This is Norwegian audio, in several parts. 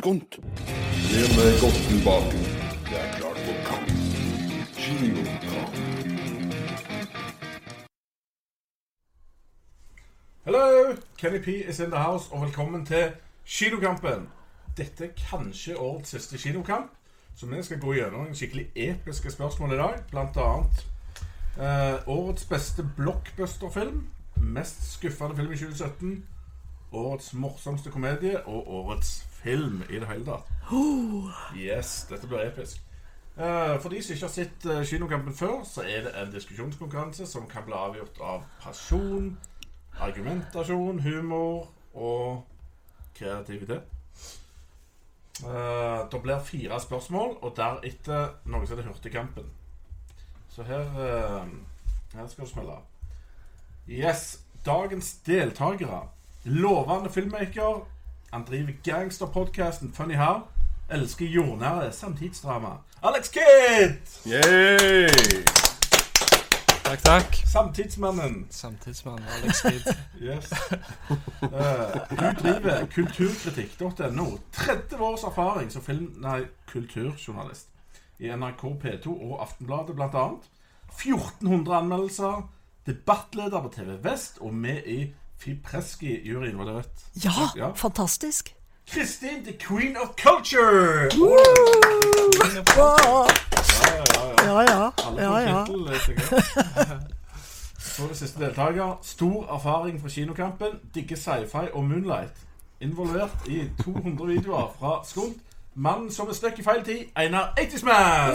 skunt. Len deg godt tilbake. Det er klart for kamp. Kinokamp. Hello! Kenny P is in the house, og velkommen til Kinokampen. Dette er kanskje årets siste kinokamp, så vi skal gå gjennom en skikkelig episke spørsmål i dag. Blant annet eh, årets beste blockbuster-film, mest skuffende film i 2017, årets morsomste komedie og årets film i det hele tatt. Yes, dette blir episk. Eh, For de som ikke har sett eh, Kinokampen før, så er det en diskusjonskonkurranse som kan bli avgjort av pasjon, argumentasjon, humor og kreativitet. Eh, det blir fire spørsmål, og deretter noe som heter Hurtigkampen. Så her eh, Her skal du smelle. Yes. Dagens deltakere. Lovende filmmaker. Han driver gangsterpodkasten Funny How. Elsker jordnære samtidsdrama. Alex Kidd! Yay! Takk, takk. Samtidsmannen. Samtidsmannen Alex Kidd. Yes. Uh, hun driver kulturkritikk.no. 30 års erfaring som film, nei, kulturjournalist i NRK P2 og Aftenbladet blant annet. 1400 anmeldelser. Debattleder på TV Vest og med i Fipreski-juryen, var det rett? Ja, Ja. fantastisk. Kristin, the queen of culture! Wow. Ja, ja, ja. Ja, ja. Alle ja, får tittel. Så det siste deltaker. Stor erfaring fra kinokampen. Digger sci-fi og Moonlight. Involvert i 200 videoer fra Skunt. Mannen som er stuck i feil tid. Einar Eitisman!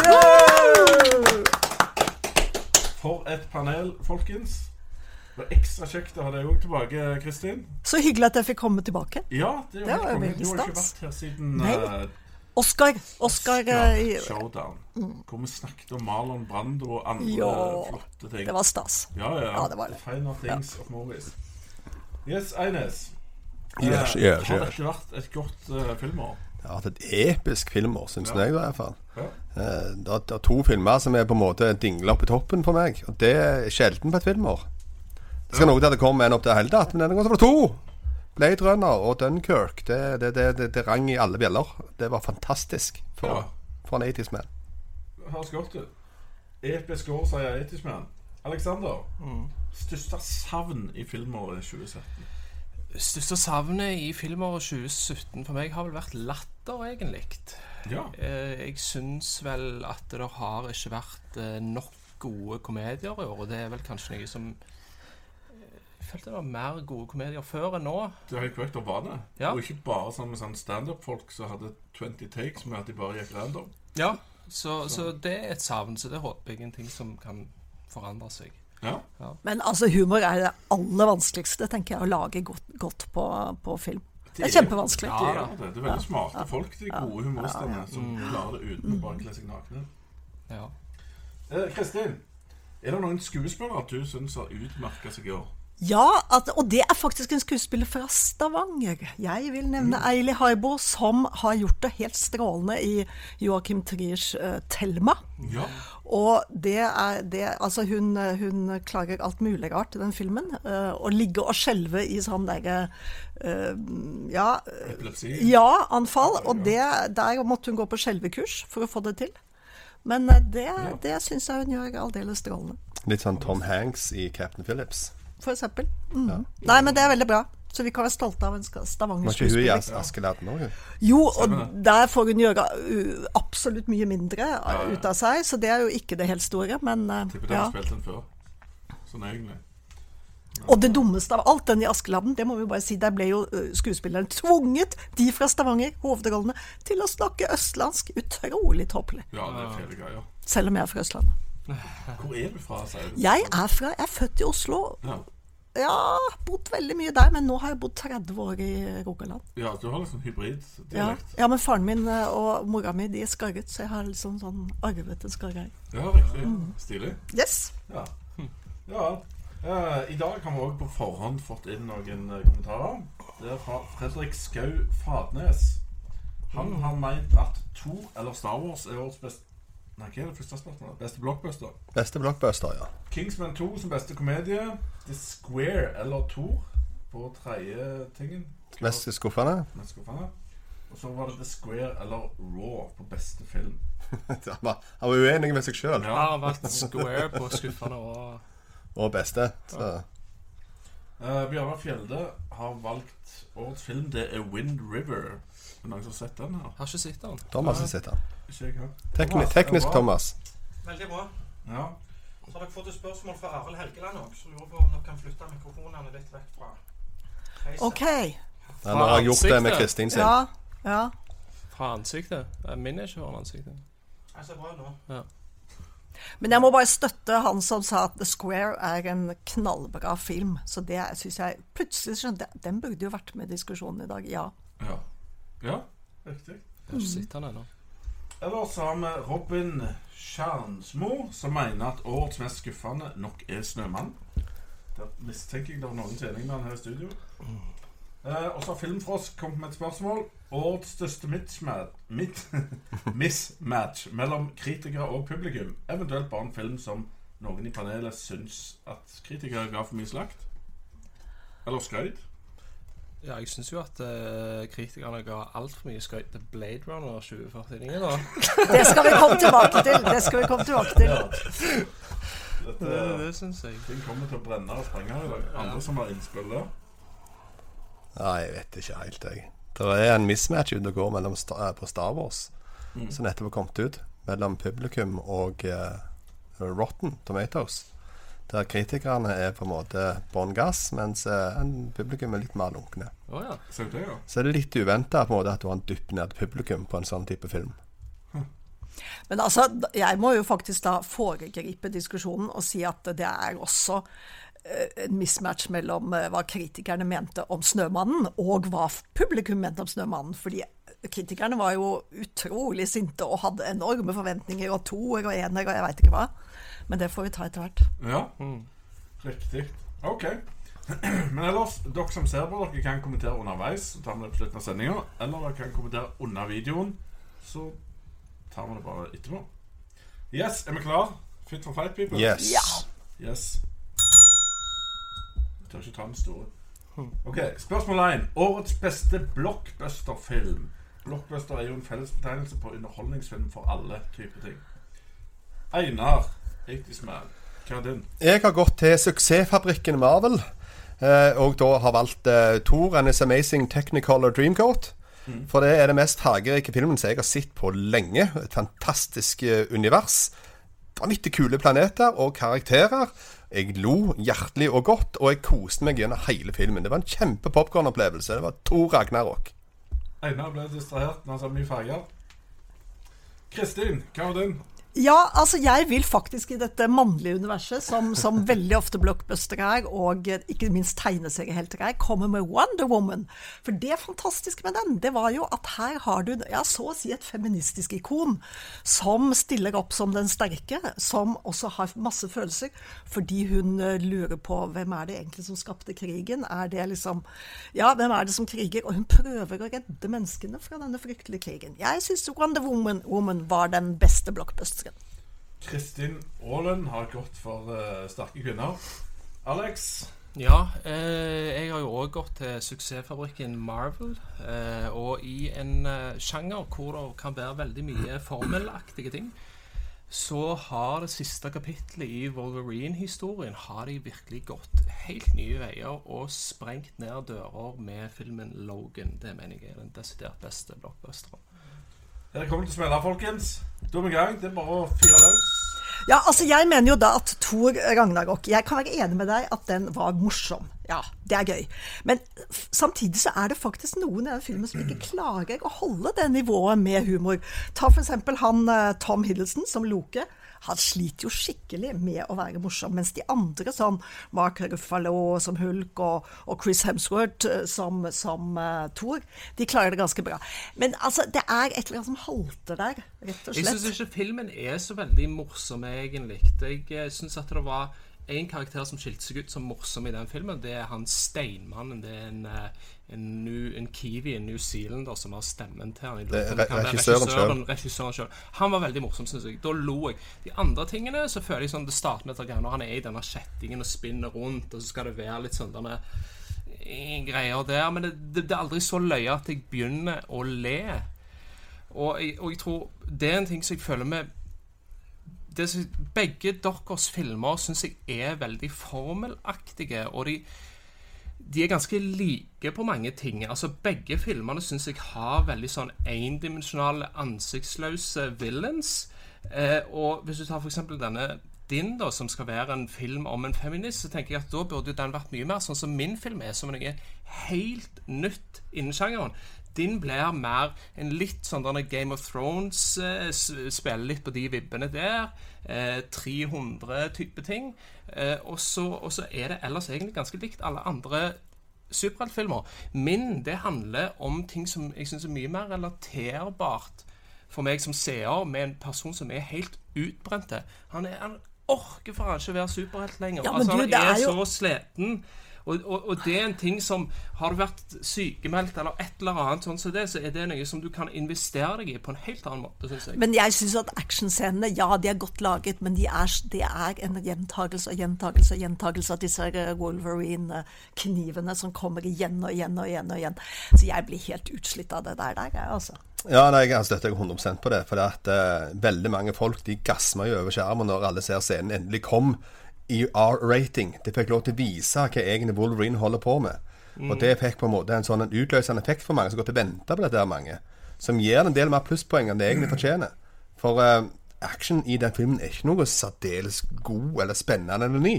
For et panel, folkens. Det var ekstra kjekt å ha deg òg tilbake, Kristin. Så hyggelig at jeg fikk komme tilbake. Ja, det, Det var jo stas. veldig Du har ikke vært her siden Nei. Oscar, Oscar. Oscar eh, i- Showdown. Hvor vi snakket om Marlon Brando og andre jo, flotte ting. Det var stas. Ja, ja. Ja, det var det. Finer things of movies. Yes, Eines. Yes, yes, yes, har dette vært et godt uh, filmår? Det har vært et episk filmår, syns jeg i hvert fall. Ja. Eh, Det er, det er to filmer som er på en måte dingler opp i toppen for meg, og det er sjelden på et filmår. Det skal noe til at det kommer en opp til det hele tatt, men denne gangen var det to! Blade Runner og Dunkerque. Det, det, det, det, det rang i alle bjeller. Det var fantastisk for, Ja. for en 80's man. Høres godt ut. Episk år, sier Etisman. Alexander. Mm. Største savn i filmåret 2017? Største savnet i filmåret 2017 for meg har vel vært latter, egentlig. Ja. Eh, Jeg syns vel at det har ikke vært eh, nok gode komedier i år, og det er vel kanskje noe som Jeg følte det var mer gode komedier før enn nå. Det er helt korrekt, det var det. Ja. Og ikke bare sånn med sånn standup-folk som hadde 20 takes med at de bare gikk random. Ja, så, så det er et savn, så det håper jeg er en ting som kan forandre seg. Ja. Men altså, humor er det aller vanskeligste, tenker jeg, å lage godt, godt på, på film. Det er Det er- kjempevanskelig. Det er det. Det er veldig smarte folk, de gode humoristene, som klarer det uten å bare kle seg nakne. Ja. Eh, Kristin, er det noen skuespillere du syns har utmerka seg i år? Ja, at, og det er faktisk en skuespiller fra Stavanger. Jeg vil nevne Eili Harbo, som har gjort det helt strålende i Joachim Triers uh, 'Thelma'. Ja. Og det er det Altså, hun, hun klarer alt mulig rart i den filmen. Uh, Å ligge og skjelve i sånn derre uh, Ja, eh, Epilepsi? ja, anfall. Og det, der måtte hun gå på skjelvekurs for å få det til. Men eh, det, det syns jeg hun gjør aldeles strålende. Litt sånn Tom Hanks i Captain Phillips. For eksempel. Mm. Nei, men det er veldig bra. Så vi kan være stolte av en ska- Var ikke hun i Stavanger-skuespiller. Askeladden òg? Jo, og der får hun gjøre uh, absolutt mye mindre uh, ut av seg, så det er jo ikke det helt store, men uh, Tipper ja. har spilt den før. Sånn egentlig. Og det dummeste av alt, den i Askeladden, det må vi bare si, der ble jo skuespilleren tvunget, de fra Stavanger, hovedrollene, til å snakke østlandsk. Utrolig tåpelig. Ja, det er fele greier. Selv om jeg er fra Østlandet. Hvor er du fra, sier du? Jeg er fra Jeg er født i Oslo. Ja. Ja, bodd veldig mye der, men nå har jeg bodd 30 år i Rogaland. ja, du har liksom Ja. hybriddialekt. ja, men faren min uh, og mora mi de er skarret, så jeg har liksom sånn arvet en skarre. Ja, riktig. Mm. Stilig. Yes. Ja. ja. Uh, I dag har vi òg på forhånd fått inn noen eh, kommentarer. Det er fra Fredrik Skau Fadnes. Han har meint at Thor eller Star Wars er årets beste Nei, hva er det første spørsmålet? Beste blockbuster. Beste blockbuster, ja. Kingsman 2 som beste komedie. The Square eller Thor på tredje tingen. Mest skuffende. mest skuffende? Og så var det The Square eller Raw på beste film. Han var, han var uenig med seg sjøl Ja, han valgt Square på skuffende og og beste. Så Uh, Bjørnar Fjelde har valgt årets film. Det er Wind River. Er det noen som har sett den her? Har ikke sett den. Thomas sitter her. Ikke jeg har. Tekni, Thomas, teknisk er bra? Thomas. Veldig bra. Ja. Så har dere fått et spørsmål fra Arild Helgeland òg, som lurer på om dere kan flytte mikrofonene litt vekk fra. OK. Han har gjort det med. Kristin sin. Ja. ja. Fra ansiktet. Jeg Min er ikke foran ansiktet. Jeg ser bra nå. Men jeg må bare støtte han som sa at The Square er en knallbra film. Så det syns jeg Plutselig skjønte jeg Den burde jo vært med i diskusjonen i dag. Ja. ja. Ja, riktig. Har ikke sett Eller så Ellers har vi Robin Kjernsmo, som mener at årets mest skuffende nok er 'Snømann'. Der mistenker jeg det er noen tjeningsmenn her i studio. Eh, og så har Filmfrosk kommet med et spørsmål. Årets største mismatch, mismatch mellom kritikere og publikum. Eventuelt bare en film som noen i panelet syns at kritikere ga for mye slakt. Eller skøyt? Ja, jeg syns jo at uh, kritikerne ga altfor mye skøyt til Blade Runner 2049. da. Det skal vi komme tilbake til. Det skal vi komme tilbake til. Dette Det, det syns jeg. ting kommer til å brenne og sprenge her i dag. Andre som har innspill der. Nei, jeg vet ikke helt, jeg. Det er en mismatch ute og går mellom Sta- eh, på Star Wars, som nettopp har kommet ut, mellom publikum og uh, Rotten Tomatoes. Der kritikerne er på en måte bånn gass, mens en publikum er litt mer lunkne. Oh, ja. Så det, ja? Så er det litt uventa at du har en dypp ned publikum på en sånn type film. Men altså, jeg må jo faktisk da foregripe diskusjonen og si at det er også en mismatch mellom eh, hva kritikerne mente om 'Snømannen', og hva publikum mente om 'Snømannen'. Fordi kritikerne var jo utrolig sinte og hadde enorme forventninger, og toer og ener og jeg veit ikke hva. Men det får vi ta etter hvert. Ja, riktig. Ok. Men ellers, dere som ser på, dere kan kommentere underveis. Så tar vi det på slutten av sendinga. Eller dere kan kommentere under videoen. Så tar vi det bare etterpå. Yes, er vi klar? Fit for fight, people? Yes. Ja. Yes. Tør ikke ta den store. Ok, Spørsmål 1. Årets beste blockbuster-film. Blockbuster er jo en fellesbetegnelse på underholdningsfilm for alle typer ting. Einar, 80's Man. Hva er din? Jeg har gått til suksessfabrikken Marvel, eh, og da har valgt eh, Thor and His Amazing Technicolor Dreamcoat. For det er det mest fargerike filmen som jeg har sett på lenge. Et fantastisk eh, univers. Vanvittig kule planeter og karakterer. Jeg lo hjertelig og godt, og jeg koste meg gjennom hele filmen. Det var en kjempe popkornopplevelse. Det var to Ragnarok. Einar ble distrahert når han så mye farger. Kristin, hva var din? Ja, altså jeg vil faktisk i dette mannlige universet, som, som veldig ofte blockbuster er, og ikke minst tegneseriehelter er, komme med Wonder Woman. For det fantastiske med den, det var jo at her har du ja, så å si et feministisk ikon som stiller opp som den sterke, som også har masse følelser, fordi hun eh, lurer på hvem er det egentlig som skapte krigen? Er det liksom Ja, hvem er det som kriger? Og hun prøver å redde menneskene fra denne fryktelige krigen. Jeg syns Wonder Woman, Woman var den beste blockbusteren. Kristin Aalen har gått for uh, sterke kvinner. Alex? Ja, eh, jeg har jo òg gått til suksessfabrikken Marvel. Eh, og i en eh, sjanger hvor det kan være veldig mye formelaktige ting, så har det siste kapittelet i Wolverine-historien har de virkelig gått helt nye veier og sprengt ned dører med filmen Logan. Det mener jeg er den desidert beste blockbusteren. Dere kommer til å smelle, folkens. Da er vi i gang. Det er bare å fyre løs. Ja, altså jeg mener jo da at Thor Ragnarok Jeg kan være enig med deg at den var morsom. Ja, det er gøy. Men samtidig så er det faktisk noen i den filmen som ikke klarer å holde det nivået med humor. Ta eksempel han eh, Tom Hiddleston som Loke. Han sliter jo skikkelig med å være morsom, mens de andre, sånn Mark Ruffalo som Hulk og, og Chris Hemsworth eh, som, som uh, Thor, de klarer det ganske bra. Men altså, det er et eller annet som halter der, rett og slett. Jeg syns ikke filmen er så veldig morsom, egentlig. Jeg eh, syns at det var en karakter som skilte seg ut som morsom i den filmen. Det er han steinmannen. Det er en, eh, en, new, en kiwi, en New Zealander, som har stemmen til han. Det er regissøren regissøren, regissøren selv. Han var veldig morsom, syns jeg. Da lo jeg. De andre tingene så føler jeg sånn Det starter med at når han er i denne kjettingen og spinner rundt, og så skal det være litt sånn denne eh, greier der, men det, det, det er aldri så løye at jeg begynner å le. Og jeg, og jeg tror det er en ting som jeg føler med det, Begge deres filmer syns jeg er veldig formelaktige, og de de er ganske like på mange ting. Altså Begge filmene syns jeg har veldig sånn endimensjonale, ansiktsløse villains. Eh, og hvis du tar eksempel denne din, da, som skal være en film om en feminist, så tenker jeg at da burde den vært mye mer sånn som min film er, som noe helt nytt innen sjangeren. Din blir mer en litt sånn Game of Thrones, eh, spiller litt på de vibbene der. Eh, 300-type ting. Eh, og, så, er det ellers egentlig ganske likt alle andre superheltfilmer. Min det handler om ting som jeg syns er mye mer relaterbart for meg som seer, med en person som er helt utbrente. Han, er, han orker faen ikke være superhelt lenger. Ja, altså, du, han er, er jo- så sliten. Og, og, og det er en ting som Har du vært sykemeldt eller et eller annet sånn som det, så er det noe som du kan investere deg i på en helt annen måte, syns jeg. Men jeg syns at actionscenene, ja, de er godt laget, men de er, det er en gjentagelse og gjentagelse og gjentagelse av disse Wolverine-knivene som kommer igjen og igjen og igjen og igjen. Så jeg blir helt utslitt av det der, der jeg, altså. Ja, nei, jeg støtter jeg 100 på det. For det at uh, veldig mange folk de gasma jo over skjermen når alle ser scenen endelig kom i R-rating. Det fikk lov til å vise hva egentlig Wolverine holder på med. Og det fikk på en måte en sånn en utløsende effekt for mange som går til å vente på dette her mange. Som gir en del mer plusspoeng enn det egentlig fortjener. For uh, action i den filmen er ikke noe særdeles god eller spennende eller ny.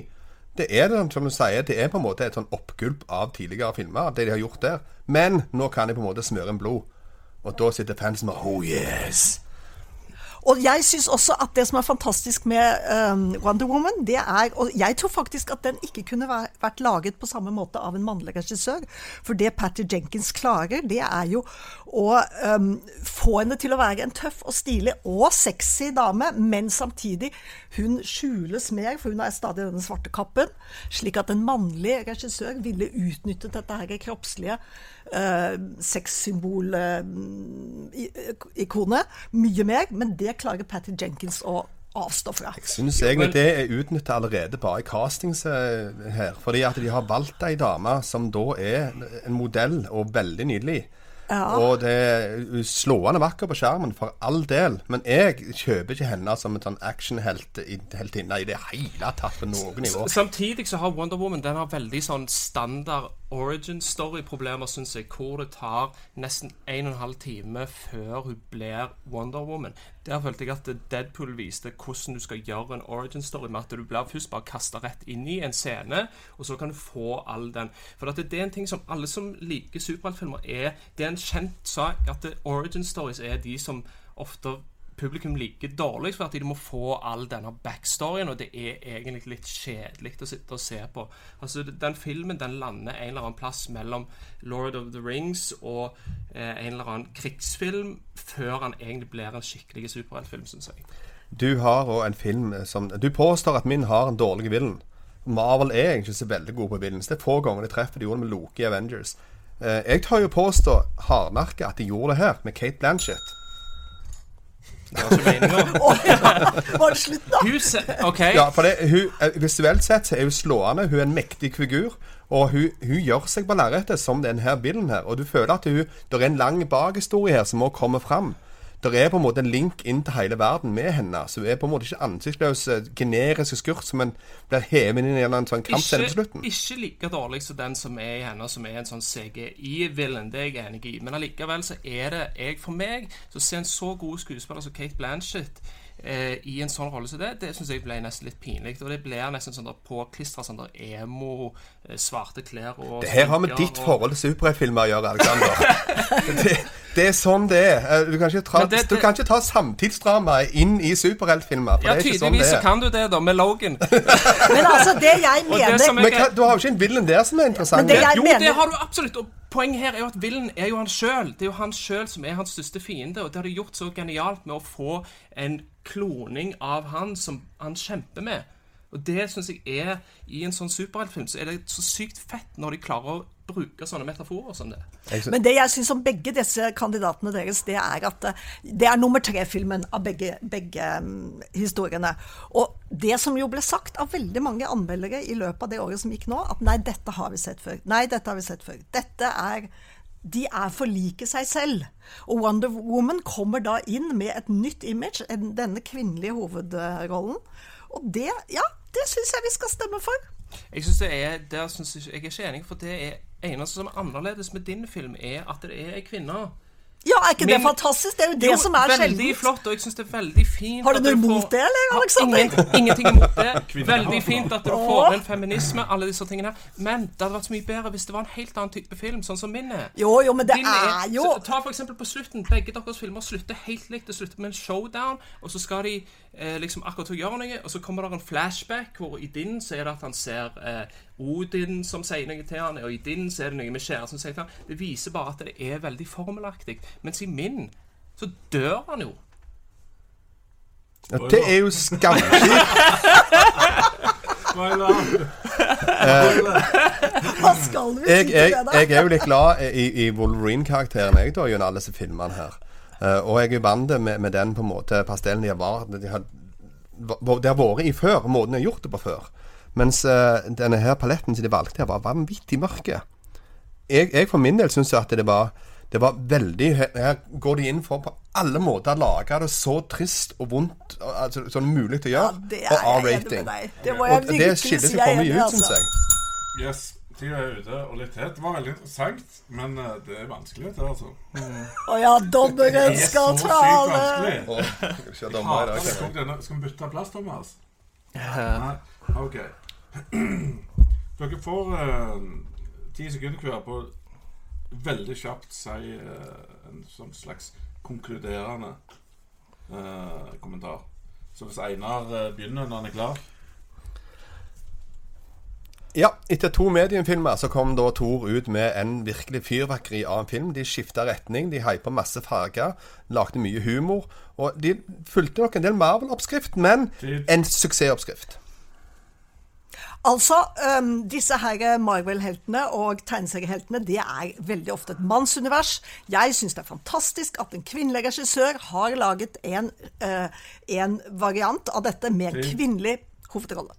Det er det, som du sier, det er på en måte et sånn oppgulp av tidligere filmer, det de har gjort der. Men nå kan de på en måte smøre inn blod. Og da sitter fansen med Oh yes! Og jeg syns også at det som er fantastisk med um, Wonder Woman, det er Og jeg tror faktisk at den ikke kunne vært laget på samme måte av en mannlig regissør. For det Patty Jenkins klarer, det er jo å um, få henne til å være en tøff og stilig og sexy dame, men samtidig hun skjules mer, for hun har stadig denne svarte kappen. Slik at en mannlig regissør ville utnyttet dette her kroppslige uh, sexsymbol-ikonet mye mer, men det klarer Patty Jenkins å avstå fra. Jeg Syns egentlig det er utnytta allerede bare i castings eh, her. Fordi at de har valgt ei dame som da er en modell og veldig nydelig. Og det er slående vakker på skjermen, for all del. Men jeg kjøper ikke henne som en sånn actionheltinne i det hele tatt på noe nivå. Samtidig så har Wonder Woman Den har veldig sånn standard origin story-problemer, syns jeg, hvor det tar nesten en og en halv time før hun blir Wonder Woman. Der følte jeg at Deadpool viste hvordan du skal gjøre en origin story med at du blir først bare kasta rett inn i en scene, og så kan du få all den. For det er en ting som alle som liker superheltfilmer, er Det er en kjent sak at origin stories er de som ofte publikum liker dårligst, for at de må få all denne backstoryen, og det er egentlig litt kjedelig å sitte og se på. Altså, Den filmen den lander en eller annen plass mellom Lord of the Rings og eh, en eller annen krigsfilm, før han egentlig blir en skikkelig superheltfilm, syns jeg. Du har òg en film som Du påstår at min har en dårlig villain. Marvel er egentlig ikke så veldig god på villains. Det er få ganger de treffer. De gjorde det med Loki i Avengers. Eh, jeg tar jo påstå hardnakka at de gjorde det her med Kate Blanchett. Det var ikke meningen. Å ja! Var det slutt, da? Huset, OK. Ja, for det, hun, eh, Visuelt sett så er hun slående. Hun er en mektig figur. Og hun, hun gjør seg på lerretet som denne bilden her. Og du føler at hun, det er en lang bakhistorie her som må komme fram. Det er på en måte en link inn til hele verden med henne. Så hun er på en måte ikke ansiktsløs, eh, generisk skurt som en blir hevet inn i en sånn kampscene på slutten. ikke like dårlig som den som er i henne, som er en sånn CGI-villain. Det er jeg enig i. Men allikevel så er det jeg For meg så ser en så god skuespiller som Kate Blanchett eh, i en sånn rolle som det, det syns jeg ble nesten litt pinlig. Og det blir nesten sånn der påklistra sånn der emo, eh, svarte klær og Det her har med ditt og- forhold til superheltfilmer å gjøre, Alexander. det, det er sånn det er. Eh, Du kan ikke, Men det- du det- kan ikke ta samtidsdrama inn i superheltfilmer. Ja, sånn tydeligvis så er. kan du det, da, med Logan. Men altså, det jeg mener som Men du har jo ikke en villain der som er interessant. Men det jeg jo, mener- det har du absolutt. Poenget her er jo at villen er jo han sjøl. Det er jo han sjøl som er hans største fiende. Og det har de gjort så genialt med å få en kloning av han som han kjemper med. Og det syns jeg er I en sånn superheltfilm så er det så sykt fett når de klarer å bruke sånne metaforer som det. Men det jeg syns om begge disse kandidatene deres, det er at eh, det er nummer tre-filmen av begge, begge mm, historiene. Og det som jo ble sagt av veldig mange anmeldere i løpet av det året som gikk nå, at nei, dette har vi sett før. Nei, dette har vi sett før. Dette er de er for like seg selv. Og Wonder Woman kommer da inn med et nytt image, denne kvinnelige hovedrollen. Og det, ja, det syns jeg vi skal stemme for. Jeg synes det er, der synes jeg, jeg er ikke enig, for det er eneste som er annerledes med din film, er at det er ei kvinne. Ja, er ikke det fantastisk? Det er jo det Jo, som er sjeldent. Veldig flott, og jeg syns det er veldig fint Har du noe imot det, eller, Aleksander? Alexander? Ingen, ingenting imot det. Veldig fint at du får inn feminisme, alle disse tingene. Men det hadde vært så mye bedre hvis det var en helt annen type film, sånn som min er. Jo, jo, men det Din er jo Ta for eksempel på slutten. Begge deres filmer slutter helt likt. Det slutter med en showdown, og så skal de eh, liksom akkurat til å gjøre noe, og så kommer det en flashback, hvor i din så er det at han ser eh, Odin som sier noe til han, og i din så er det noe med kjæresten som sier til han. Det viser bare at det er veldig formelaktig. Mens i min så dør han jo. Ja, det er jo skamkjipt. Hva skal vi si til det, da? jeg er jo litt glad i, i Wolverine-karakteren, jeg, da, gjennom alle disse filmene her. Eh, og jeg er vant med, med den på en måte pastellen de har, var, de har, de har vært i før, måten de har gjort det på før. Mens eh, denne her paletten som de valgte her, var vanvittig mørke. Jeg, jeg for min del syns at det var det var veldig Her går de inn for på alle måter å lage det så trist og vondt altså, som mulig å å Ja, gjøre. det og er enig R-rating. Det Og det skiller seg for mye ut, syns altså. jeg. Yes, tida er ute og litt het. Det var veldig interessant, men eh, det er vanskelig, dette, altså. Å ja, dommeren Det er så skal tale. Jeg skal dommer det. Tok denne- Skal vi bytte plass, Thomas? Ja. Nei? OK. Dere får ti ti sekunder hver på veldig kjapt si uh, en sånn slags konkluderende uh, kommentar. Så hvis Einar eh, begynner når han er klar Ja, etter to mediumfilmer så kom da Thor ut med en virkelig fyrverkeri av en film. De skifta retning, de hypa masse farger, lagde mye humor. Og de fulgte nok en del Marvel-oppskrift, men en suksessoppskrift. Altså, um, disse her Marvel-heltene og tegneserieheltene, det er veldig ofte et mannsunivers. Jeg syns det er fantastisk at en kvinnelig regissør har laget en, uh, en variant av dette med en kvinnelig hovedrolle.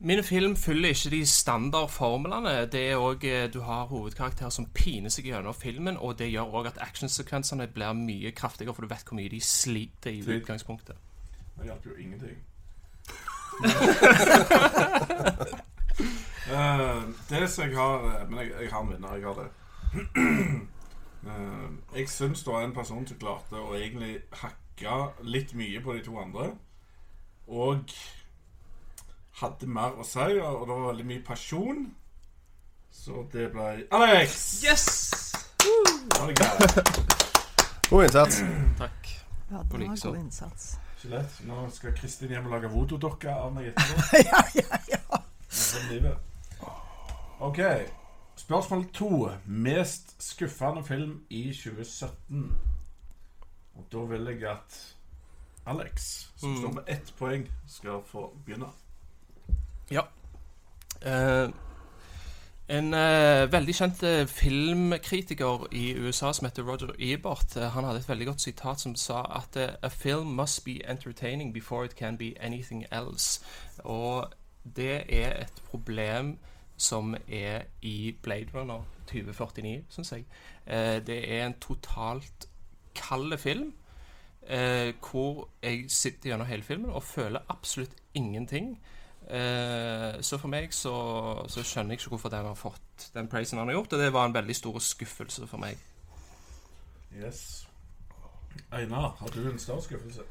Min film følger ikke de standardformlene. Det er også, Du har hovedkarakterer som piner seg gjennom filmen, og det gjør òg at actionsekvensene blir mye kraftigere, for du vet hvor mye de sliter i utgangspunktet. Det hjelper jo ingenting. uh, det som jeg har eh, Men jeg, jeg har en vinner. Jeg har det. uh, jeg syns det var en person som klarte å egentlig hakke litt mye på de to andre. Og hadde mer å si, og det var veldig mye pasjon. Så det ble Alex! Yes! God innsats. Takk. Ja, det var liksom. god innsats. Ikke lett. Nå skal Kristin hjem og lage voodoo-dokke av meg etterpå. ja, ja, ja. Sånn. OK. Spørsmål to. Mest skuffende film i 2017. Og da vil jeg at Alex, som Mm. står med ett poeng, skal få begynne. Ja. Uh, en uh, veldig kjent uh, filmkritiker i USA som heter Roger Ebert, uh, han hadde et veldig godt sitat som sa at A film must be entertaining before it can be anything else. Og det er et problem som er i Blade Runner 2049, syns jeg. Det er en totalt kald film. Hvor jeg sitter gjennom hele filmen og føler absolutt ingenting. Eh, så for meg så, så skjønner jeg ikke hvorfor den har fått den praisen han har gjort, og det var en veldig stor skuffelse for meg. Yes. Einar, har du en større skuffelse?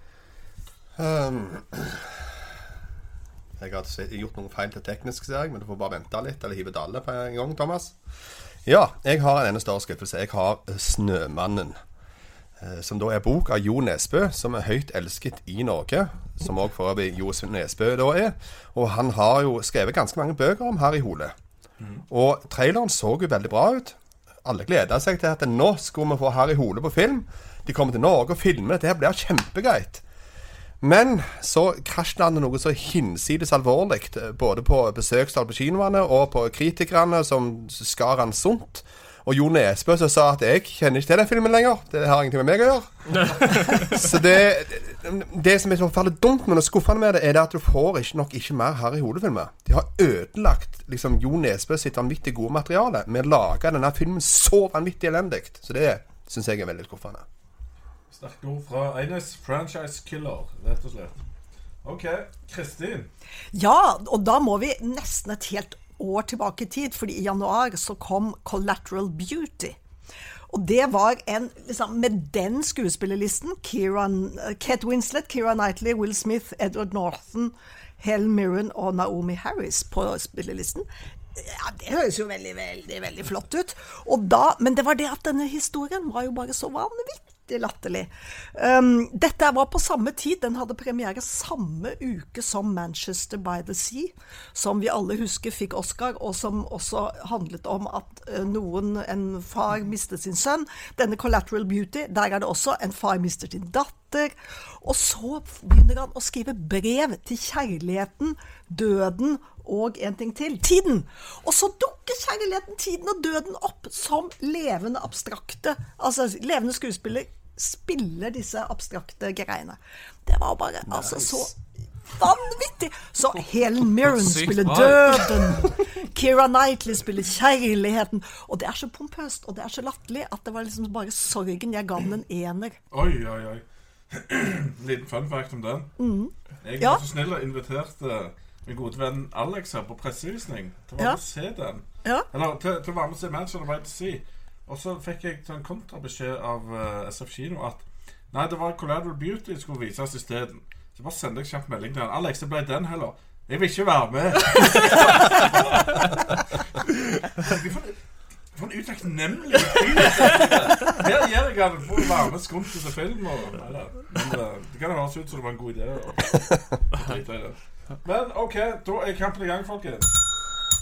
Um, jeg har gjort noe feil til teknisk, ser jeg, men du får bare vente litt, eller hive dalle på en gang, Thomas. Ja, jeg har en enda større skuffelse. Jeg har 'Snømannen'. Eh, Som da er bok av Jo Nesbø, som er høyt elsket i Norge. Som òg for øvrig Jo Nesbø da er. Og han har jo skrevet ganske mange bøker om Harry Hole. Og traileren så jo veldig bra ut. Alle gleda seg til at nå skulle vi få Harry Hole på film. De kommer til Norge og filmer. Dette blir kjempegreit. Men så krasjlander noe så hinsides alvorlig, både på besøkstall på kinoene og på kritikerne som skar han sunt. Og Jo Nesbø som sa at 'jeg kjenner ikke til den filmen lenger'. Det har ingenting med meg å gjøre. så det, det som er så forferdelig dumt, men skuffende med det, er det at du får ikke nok ikke mer Harry Hole-filmer. De har ødelagt liksom Jo Nesbø sitt vanvittig gode materiale med å lage denne filmen så vanvittig elendig. Så det syns jeg er veldig skuffende. Sterke ord fra Eines. Franchise killer, rett og slett. OK, Kristin. Ja, og da må vi nesten et helt år tilbake i tid, fordi i januar så kom Collateral Beauty. Og det var en liksom, Med den skuespillerlisten, Kieran, Kate Winslet, Keira Knightley, Will Smith, Edward Norton, Helen Mirren og Naomi Harris på spillerlisten. Ja, Det høres jo veldig, veldig veldig flott ut. Da, men det var det at denne historien var jo bare så vanvittig latterlig. Um, dette var på samme tid. Den hadde premiere samme uke som Manchester by the Sea, som vi alle husker fikk Oscar, og som også handlet om at uh, noen, en far mistet sin sønn. Denne Collateral Beauty, der er det også en far mister sin datter. Og så begynner han å skrive brev til kjærligheten, døden og en ting til tiden. Og så dukker kjærligheten, tiden og døden opp som levende abstrakte Altså levende skuespiller spiller disse abstrakte greiene. Det var bare altså så vanvittig! Så Helen Mirren spiller døden. Keira Knightley spiller kjærligheten. Og det er så pompøst og det er så latterlig at det var liksom bare sorgen jeg ga den en ener. Oi, oi, oi. Liten fun fact om den. Jeg Ja. var så snill og inviterte min gode venn Alex her på pressevisning til å være Ja. med og se den. Ja. Eller til, til å være med og se Manchester by the Sea. Og så fikk jeg til en kontrabeskjed av uh, SF Kino at Nei, det var Collateral Beauty som skulle vises isteden. Så bare sendte jeg kjapt melding til han. Alex, det ble den heller. Jeg vil ikke være med. For en utakknemlig fyr. Her gjør jeg han for å være med skunt til film. Og, nei. Men eh, det kan høres ut som det var en god idé. drite. Men OK, da er kampen i gang, folkens.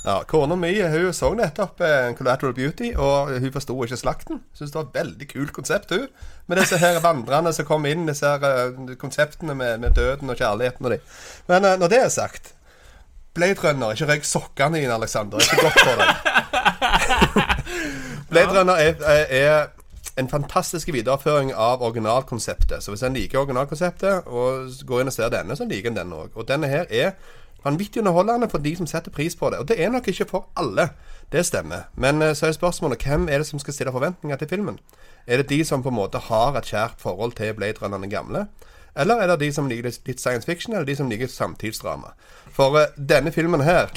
Ja, Kona mi hun så nettopp eh, Collateral Beauty, og hun forsto ikke slakten. Syns det var et veldig kult konsept, hun. Med disse her vandrerne som kom inn, disse her uh, konseptene med, med døden og kjærligheten og de. Men uh, når det er sagt Blade Runner, ikke røyk sokkene dine, Alexander. Er ikke godt for deg. Blade Runner er, er, er en fantastisk videreføring av originalkonseptet. Så hvis en liker originalkonseptet og går inn og ser denne, så liker en denne òg. Og denne her er vanvittig underholdende for de som setter pris på det. Og det er nok ikke for alle. Det stemmer. Men eh, så er spørsmålet hvem er det som skal stille forventninger til filmen? Er det de som på en måte har et kjært forhold til Blade Runner den gamle? Eller er det de som liker litt science fiction, eller de som liker samtidsdrama? For uh, denne filmen her,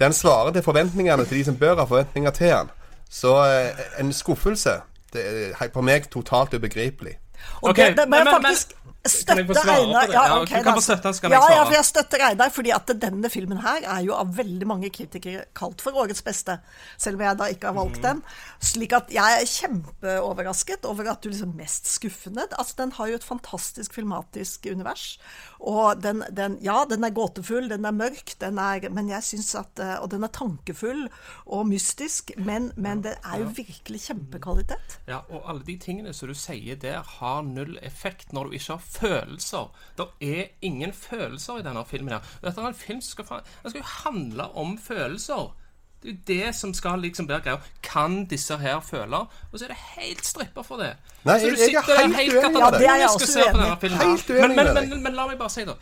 den svarer til forventningene til de som bør ha forventninger til den. Så uh, en skuffelse det er for meg totalt ubegripelig. Og Ok, det, det men- men- faktisk få støtte svare Einar. Ja, Ja, du kan få støtte, så kan ja, jeg ja, for jeg støtter Einar, fordi at denne filmen her er jo av veldig mange kritikere kalt for årets beste. Selv om jeg da ikke har valgt Mm. den. Slik at jeg er kjempeoverrasket over at du liksom mest skuffende Altså, den har jo et fantastisk filmatisk univers. Og den, den Ja, den er gåtefull, den er mørk, den er Men jeg syns at eh, Og den er tankefull og mystisk, men, men det er jo virkelig kjempekvalitet. Ja, og alle de tingene som du sier der, har null effekt når du ikke har følelser. Det er ingen følelser i denne filmen. her. Dette er en film som skal, den skal jo handle om følelser. Det er jo det som skal liksom være greia. Kan disse her føle? Og så er det helt stripper for det. Nei, så jeg- du jeg er sitter der helt deg. Ja, det er jeg og ser på denne filmen. Men, men, men, men la meg bare si da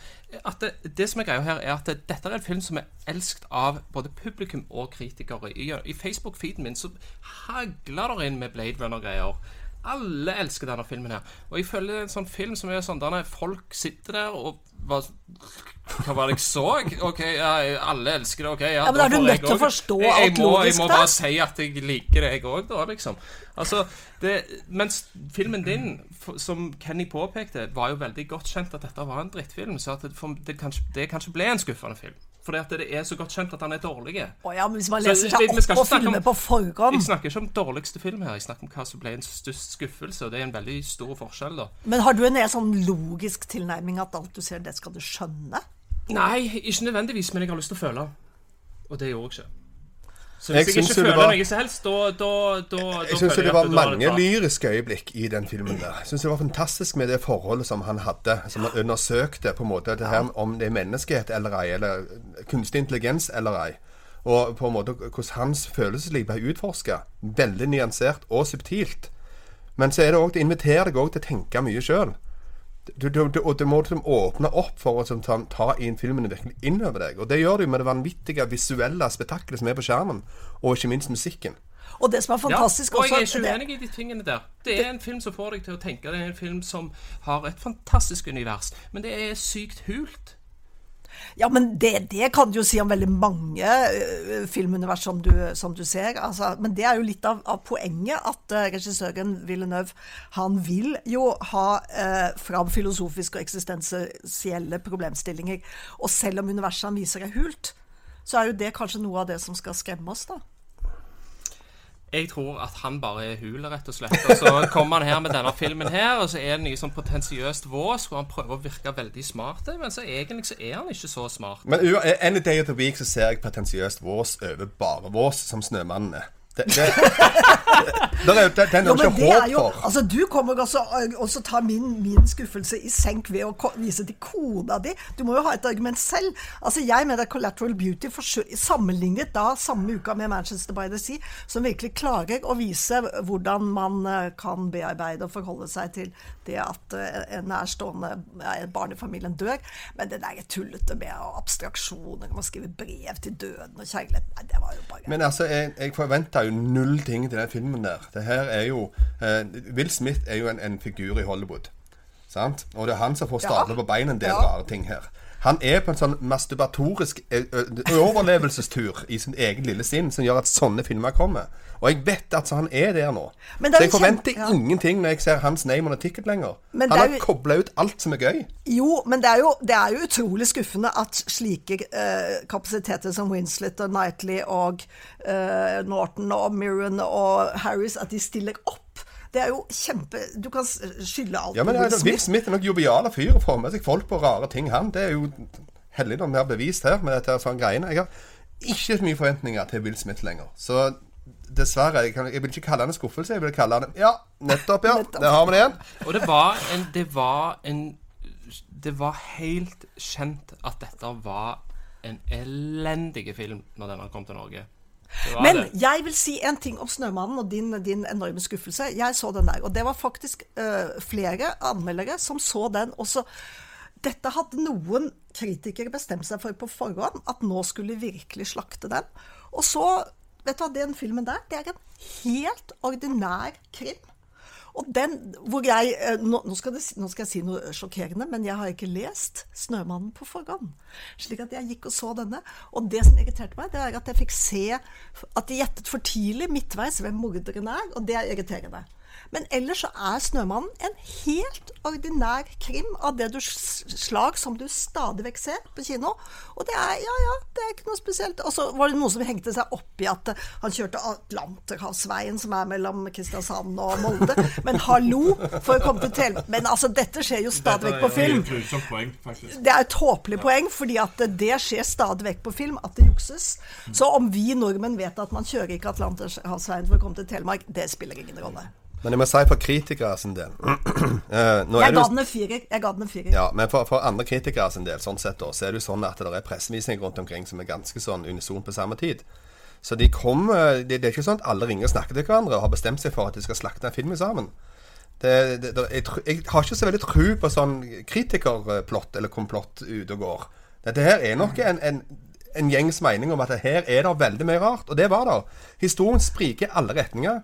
at det, det som er greia her, er at det, dette er en film som er elsket av både publikum og kritikere. I, i Facebook-feeden min så hagler det inn med Blade Runner-greier. Alle elsker denne filmen her. Og jeg føler det er en sånn film som er sånn der folk sitter der og hva, hva var det jeg så? Ok, ja, alle elsker det. ok ja, Ja, men da er du nødt til å forstå jeg, jeg alt må, logisk Jeg må bare si at jeg liker det, jeg òg, da, liksom. Altså, det, mens filmen din, som Kenny påpekte, var jo veldig godt kjent at dette var en drittfilm, så at det, for, det, kanskje, det kanskje ble en skuffende film. Fordi at det er så godt kjent at han er dårlig. Oh ja, men hvis man leser seg opp på filmer på forhånd Jeg snakker ikke om dårligste film her, jeg snakker om hva som ble en størst skuffelse, og det er en veldig stor forskjell, da. Men har du en sånn logisk tilnærming at alt du ser, det skal du skjønne? Nei, ikke nødvendigvis, men jeg har lyst til å føle. Og det gjorde jeg ikke. Så hvis jeg, jeg ikke føler var- noe som helst, da, da, da, da Jeg syns det var mange tatt. lyriske øyeblikk i den filmen der. Jeg syns det var fantastisk med det forholdet som han hadde, som han undersøkte på en måte det her om det er menneskehet eller ei, eller kunstig intelligens eller ei. Og på en måte hvordan hans følelsesliv ble utforska. Veldig nyansert og subtilt. Men så er det òg Det inviterer deg òg til å tenke mye sjøl. Du, du, du, og du må liksom åpne opp for å sånn, ta, ta inn filmene virkelig inn over deg. Og det gjør du med det vanvittige visuelle spetakkelet som er på skjermen, og ikke minst musikken. Og det som er Ja, fantastisk og jeg er ikke uenig i de tingene der. Det er en film som får deg til å tenke. Det er en film som har et fantastisk univers, men det er sykt hult. Ja, men det, det kan du jo si om veldig mange uh, filmunivers som du, som du ser. Altså, men det er jo litt av, av poenget at uh, regissøren Villeneuve han vil jo ha uh, fram filosofiske og eksistensielle problemstillinger. Og selv om universet han viser er hult, så er jo det kanskje noe av det som skal skremme oss, da. Jeg tror at han bare er hul, rett og slett. Og så kommer han her med denne filmen her, og så er det noe sånn potensiøst vås, hvor han prøver å virke veldig smart, men så egentlig så er han ikke så smart. Men any day of the week så ser jeg potensiøst vås over bare vås, som Snømannen er. Det, det, det, er, det, er Jo, jo ikke håp for. altså Du kommer også også ta min, min skuffelse i senk ved å vise til kona di. Du må jo ha et argument selv. Altså Jeg mener at Collateral Beauty sammenlignet da samme uka med Manchester by the Sea, som virkelig klarer å vise hvordan man eh, kan bearbeide og forholde seg til det at eh, en nærstående barn i familien dør. Men det der tullete med abstraksjoner, man skriver brev til døden og kjærlighet Nei, det var jo bare Men altså, jeg, jeg forventa jo null ting til den filmen der. Det her er jo eh, Will Smith er jo en, en figur i Hollywood. Sant? Og det er han som får stable på beina en del Ja. rare ting her. Han er på en sånn masturbatorisk eh, overlevelsestur i sin egen lille sinn som gjør at sånne filmer kommer. Og jeg vet at han er der nå. Så jeg forventer kjem... ja. ingenting når jeg ser hans name on a ticket lenger. Men Han har jo- kobla ut alt som er gøy. Jo, men det er jo, det er jo utrolig skuffende at slike eh, kapasiteter som Winslet og Knightley og eh, Norton og Mirren og Harris, at de stiller opp. Det er jo kjempe Du kan skylde alt Ja, men på Will Smith. Will Smith. Er nok jovial fyr og får med seg folk på rare ting, han. Det er jo heldig når vi har bevist her med dette sånn greiene. Jeg har ikke så mye forventninger til Will Smith lenger. Så dessverre, jeg, kan, jeg vil ikke kalle den en skuffelse. Jeg vil kalle den Ja, nettopp, ja. Nettopp. Der har vi det igjen. Og det var en Det var en Det var helt kjent at dette var en elendig film når denne kom til Norge. Men det. jeg vil si en ting om 'Snømannen' og din, din enorme skuffelse. Jeg så den der, og det var faktisk eh, flere anmeldere som så den. Og så Dette hadde noen kritikere bestemt seg for på forhånd, at nå skulle vi virkelig slakte den. Og så Vet du hva, den filmen der, det er en helt ordinær krim. Og den hvor jeg eh, nå, nå, skal det, nå skal jeg si noe sjokkerende, men jeg har ikke lest 'Snømannen' på forhånd. Slik at jeg gikk og så denne. Og det som irriterte meg, det er at jeg fikk se at de gjettet for tidlig midtveis hvem morderen er, og det er irriterende. Men ellers så er 'Snømannen' en helt ordinær krim av det du slag som du stadig vekk ser på kino. Og det er ja, ja, det er ikke noe spesielt. Og så var det noen som hengte seg opp i at eh, han kjørte Atlanterhavsveien, som er mellom Kristiansand og Molde. Men hallo, for å komme til Telemark Men altså, dette skjer jo stadig vekk på film. Er poeng. Det er et tåpelig poeng, fordi at det skjer stadig vekk på film at det jukses. Så om vi nordmenn vet at man kjører ikke Atlanterhavsveien for å komme til Telemark, det spiller ingen rolle. Men jeg må si for kritikere sin del uh, Jeg ga den en firer. Jeg ga den en firer. Ja, men for, for andre kritikere sin del, sånn sett da, så er det jo sånn at det er pressevisninger rundt omkring som er ganske sånn unison på samme tid. Så de kommer det, det er ikke sånn at alle ringer og snakker til hverandre og har bestemt seg for at de skal slakte en film sammen. Det, det, det, jeg, jeg har ikke så veldig tro på sånn kritikerplott eller komplott ute og går. Dette her er nok en, en, en gjengs mening om at her er det veldig mye rart, og det var det. Historien spriker i alle retninger.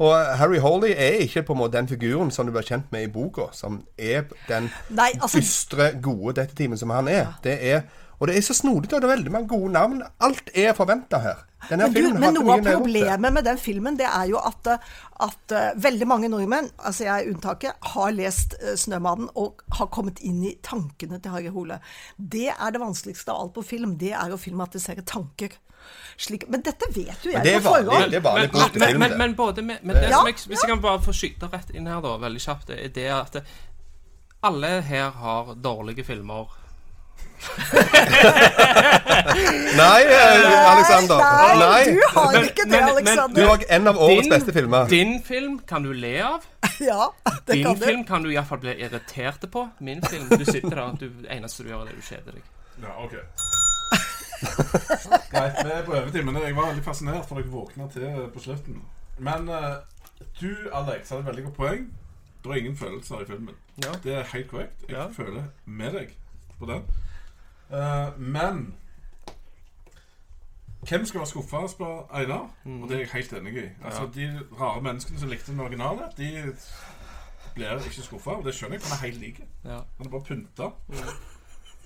Og Harry Hawley er ikke på en måte den figuren som du blir kjent med i boka, som er den Nei, altså- dystre, gode detektiven som han er. Det er og det er så snodig, og det er veldig mange gode navn. Alt er forventa her. Denne Men, du, men noe av problemet med den filmen, det er jo at, eh, at uh, veldig mange nordmenn, altså jeg er unntaket, har lest uh, 'Snømannen' og har kommet inn i tankene til Harry Hole. Det er det vanskeligste av alt på film. Det er å filmatisere tanker. Slik, men dette vet jo jeg det på forhånd. Men, men, både med, med det Ja, som jeg, Hvis jeg kan bare få skyte rett inn her, da, veldig kjapt, er det at alle her har dårlige filmer. Nei, eh, Alexander. Nei, Nei. du har Men- ikke det, men- men- Du Alexander. har en av årets Din- beste filmer. Din film kan du le av. Ja, det Din kan du. Din film kan du iallfall bli irritert på. Min film Du sitter der, du, eneste du gjør, er det du kjeder deg. Ja, ok. Greit, vi er på overtid, men jeg var veldig fascinert for dere våkna til på slutten. Men uh, du, Alex, hadde et veldig godt poeng. Det har ingen følelser i filmen. Ja. Det er helt korrekt. Jeg Ja. føler med deg på den. Eh, men Hvem skal være skuffa, spør Einar. Og det er jeg helt enig i. Altså, De rare menneskene som likte den originale, de blir ikke skuffa. Og det skjønner jeg, for han er helt lik. Ja. Han er bare pynta.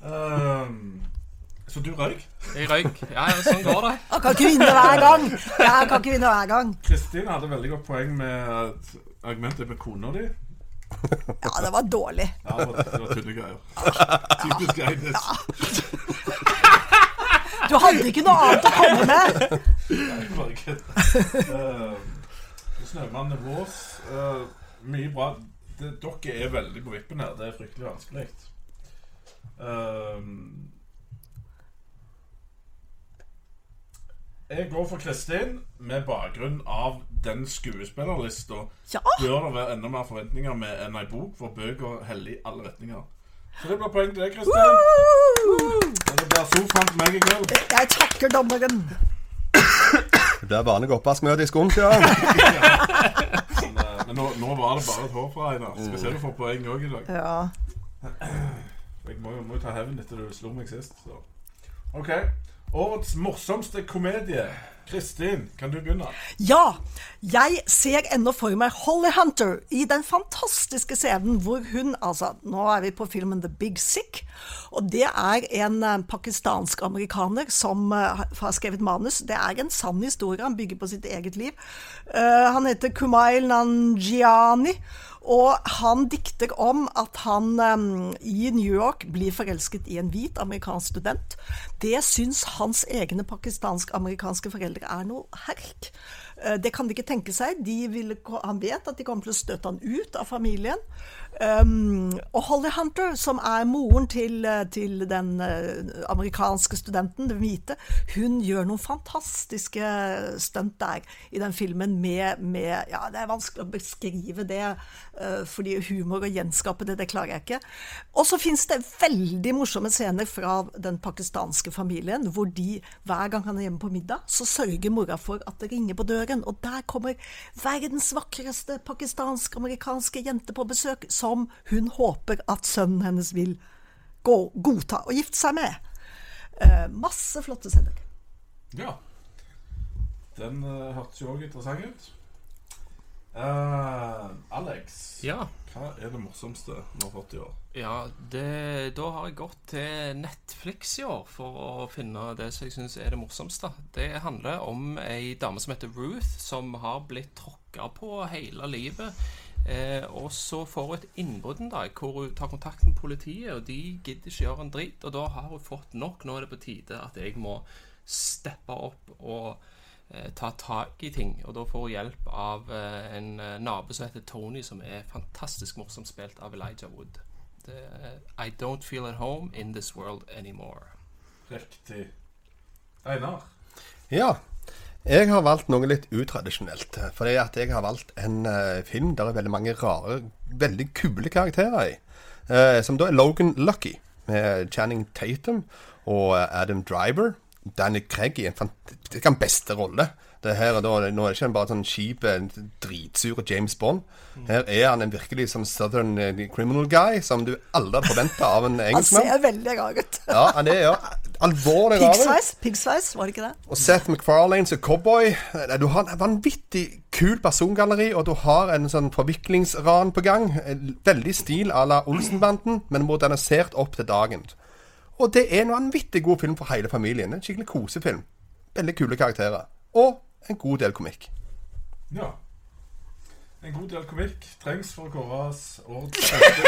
Um, så du røyk. Jeg røyk. Ja, ja, sånn går det. Jeg kan ikke vinne hver gang. Jeg kan ikke vinne hver gang. Kristin hadde veldig godt poeng med argumentet med kona di. Ja, det var dårlig. Ja, det var, var tullegreier. greier. Typisk Eines. Du hadde ikke noe annet å komme med. Kødd. Ehm, Snømannen Vås. eh, mye bra. Det, dere er veldig på vippen her. Det er fryktelig vanskelig. Ehm, jeg går for Kristin med bakgrunn av den skuespillerlista. Ja, bør det være enda mer forventninger med enn ei bok, for bøker heller i alle retninger. Så det blir poeng til deg, Kristin. Og Det blir sofaen til meg i kveld. jeg takker dommeren. Det blir vanlig oppvaskmøte i skolen, ja. Men, eh, men nå, nå var det bare et hår fra Einar. Skal se du får poeng òg i dag. Ja. Jeg må jo må jo ta hevn etter du slo meg sist. Så. OK. Årets morsomste komedie. Kristin, kan du begynne? Ja, jeg ser ennå for meg Holly Hunter i den fantastiske scenen hvor hun Altså, nå er vi på filmen The Big Sick. Og det er en eh, pakistansk-amerikaner som eh, har skrevet manus. Det er en sann historie. Han bygger på sitt eget liv. Uh, han heter Kumail Nanjiani. Og han dikter om at han um, i New York blir forelsket i en hvit amerikansk student. Det syns hans egne pakistansk-amerikanske foreldre er noe herk. Eh, Det kan de ikke tenke seg. Ville, han vet at de kommer til å støte han ut av familien. Um, og Holly Hunter, som er moren til, eh, til den eh, amerikanske studenten, den hvite, hun gjør noen fantastiske stunt der i den filmen med, med Ja, det er vanskelig å beskrive det, uh, fordi humor og gjenskape det, det klarer jeg ikke. Og så fins det veldig morsomme scener fra den pakistanske familien, hvor de, hver gang han er hjemme på middag, så sørger mora for at det ringer på døren. Og der kommer verdens vakreste pakistansk-amerikanske jente på besøk, som hun håper at sønnen hennes vil gå, godta og gifte seg med. Eh, masse flotte scener. Ja. Den uh, hørtes jo òg interessant ut. Uh, Alex, Ja. hva er det morsomste vi har fått i år? Ja, det, da har jeg gått til Netflix i år for å finne det som jeg syns er det morsomste. Det handler om ei dame som heter Ruth, som har blitt tråkka på hele livet. Eh, og så får hun et innbrudd en dag hvor hun tar kontakt med politiet, og de gidder ikke gjøre en drit. Og da har hun fått nok. Nå er det på tide at jeg må steppe opp og eh, ta tak i ting. Og da får hun hjelp av eh, en eh, nabo som heter Tony, som er fantastisk morsomt spilt av Elijah Wood. Det er I don't feel at home in this world anymore. Riktig. Einar? Ja. Jeg har valgt noe litt utradisjonelt. Fordi at jeg har valgt en uh, film der er veldig mange rare, veldig kule karakterer i. Uh, som da er Logan Lucky, med Channing Tatum og eh, Adam Driver. Danny Craig i en fant- ikke en beste rolle. Det her er da, Nå er det ikke bare sånn kjip, dritsure James Bond. Her er han en virkelig sånn southern eh, criminal guy som du aldri hadde forventa av en Han engelskmann. ser veldig rar ut. Ja, han er ja alvorlig rar. Piggsveis, piggsveis, var det ikke det? Og Seth MacFarlane som cowboy. Eh, Du har en vanvittig kul persongalleri, og du har en sånn forviklingsran på gang. Veldig stil à la Olsenbanden, men modernisert opp til dagen. Og det er en vanvittig god film for hele familien. En skikkelig kosefilm. Veldig kule karakterer. Og en god del komikk. Ja. En god del komikk trengs for å kåres årets beste.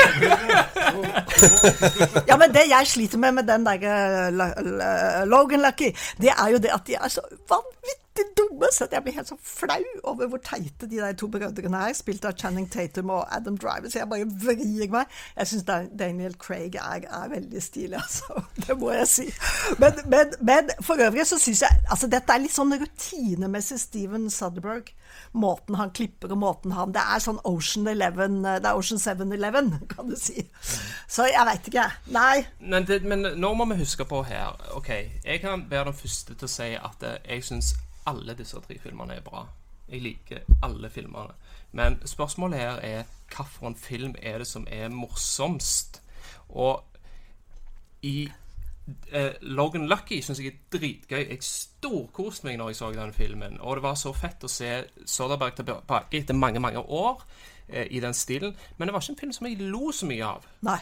Ja, men det jeg sliter med med den der eh, Lo- Lo- Logan Lucky, det er jo det at de er så vanvittig dumme dumme, så jeg blir helt så flau over hvor teite de der to brødrene er, spilt av Channing Tatum og Adam Driver. Så jeg bare vrir meg. Jeg syns Daniel Craig er, er veldig stilig, altså. Det må jeg si. Men, men, men for øvrig så syns jeg altså Dette er litt sånn rutinemessig Steven Sutherberg. Måten han klipper og måten han Det er sånn Ocean 11 Det er Ocean 7-Eleven, kan du si. Så jeg veit ikke. Nei. Men, det, men nå må vi huske på her Ok, jeg kan være den første til å si at eh, jeg syns alle disse tre filmene er bra. Jeg liker alle filmene. Men spørsmålet her er hvilken film er det som er morsomst? Og i eh, Logan Lucky syns jeg er dritgøy. Jeg storkoste meg når jeg så den filmen. Og det var så fett å se Soderberg tilbake etter mange, mange år eh, i den stilen. Men det var ikke en film som jeg lo så mye av. Nei.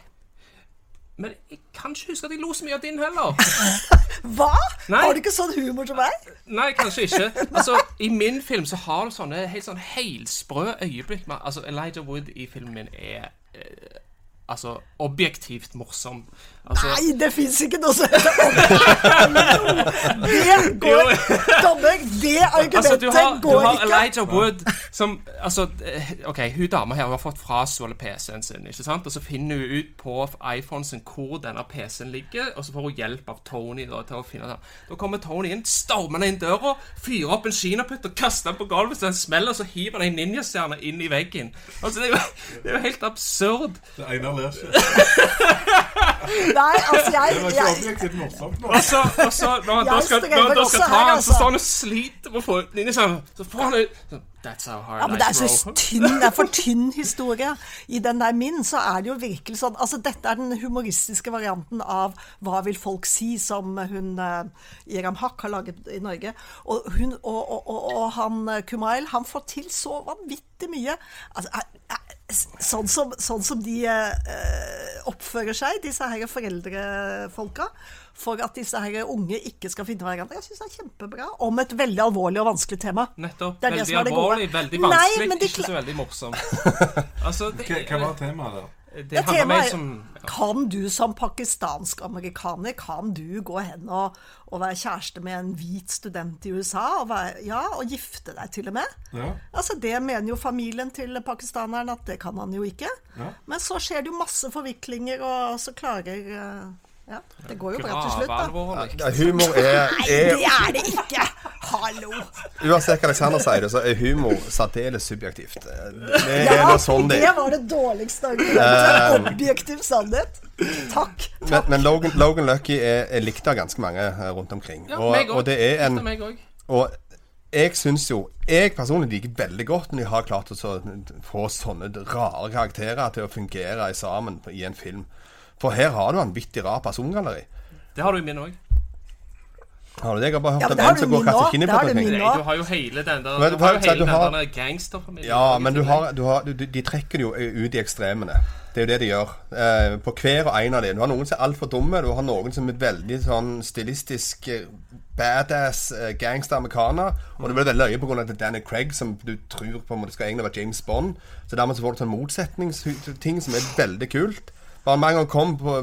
Men jeg kan ikke huske at jeg lo så mye av din heller. Hva? Nei. Har du ikke sånn humor som meg? Nei, kanskje ikke. Altså, I min film så har du sånne helt sånn helsprø øyeblikk. Altså, Elijah Wood i filmen min er eh, altså objektivt morsom. Altså, Nei, det fins ikke noe som heter objektivt! Det går Dommer, det argumentet Altså, du har, du går har. Elijah Wood som Altså, eh, OK, hun dama her hun har fått frastjålet PC-en sin, ikke sant? Og så finner hun ut på iPhonen sin hvor denne PC-en ligger, og så får hun hjelp av Tony da, til å finne den. Da kommer Tony inn, stormer inn døra, fyrer opp en kinaputt og kaster den på gulvet, så den smeller, og så hiver han en ninjastjerne inn i veggen. Altså, det er jo, det er jo helt absurd. Det Einar Nei, altså, jeg, Det var ikke jeg objektivt morsomt nå. Altså, altså, når han da skal, når han da skal ta her, han, så altså. står han og sliter med å få ut ninjastjernen. Så får han ut så, That's how hard Ja, men det er så tynn, det er for tynn historie. I den der min så er det jo virkelig sånn Altså, dette er den humoristiske varianten av Hva vil folk si, som hun eh, Iram Haq har laget i Norge. Og, hun, og, og, og, han eh, Kumail, han får til så vanvittig mye. Altså, eh, eh, sånn, som, sånn som de eh, oppfører seg, disse her foreldrefolka. For at disse her unge ikke skal finne hverandre. Jeg syns det er kjempebra. Om et veldig alvorlig og vanskelig tema. Nettopp. Det er det veldig som er det gode. alvorlig, veldig vanskelig, Nei, de ikke så veldig morsom. Altså, det, Hva, var temaet da? det handler temaet mer er- som Kan du som pakistansk-amerikaner Kan du gå hen og, og være kjæreste med en hvit student i USA? Og, være, ja, og gifte deg til og med? Ja. Altså Det mener jo familien til pakistaneren at det kan han jo ikke. Ja. Men så skjer det jo masse forviklinger, og så klarer eh, Ja, det går jo bra til slutt, da. Ja, Humor er, Nei, er det er det ikke! Hallo! Uansett hva Alexander sier, det, så er humor særdeles subjektivt. Det er nå sånn det det var det dårligste argumentet. Objektiv sannhet. Takk. Men, men Logan, Logan Lucky er, er likt av ganske mange eh, rundt omkring. Ja, Og, meg òg. og det er en. Og jeg syns jo Jeg personlig liker veldig godt når de har klart å så få sånne rare karakterer til å fungere sammen i en film. For her har du vanvittig rar persongalleri. Det har du i min òg. Har du det? Jeg har bare hørt Ja, om en du som går og kaster kinnet på du du har jo hele den der Men Du du har jo hele du den har- der gangsterfamilien. Ja, men du har, du har, du, de trekker det jo ut i ekstremene. Det er jo det de gjør. Eh, på hver og en av dem. Du har noen som er altfor dumme. Du har noen som er veldig sånn stilistisk eh, badass eh, gangster amerikaner. Og det blir veldig løye pga. Danny Craig, som du tror på en måte skal egentlig være James Bond. Så dermed så får du sånn motsetningsting som er veldig kult. Bare med en gang kom på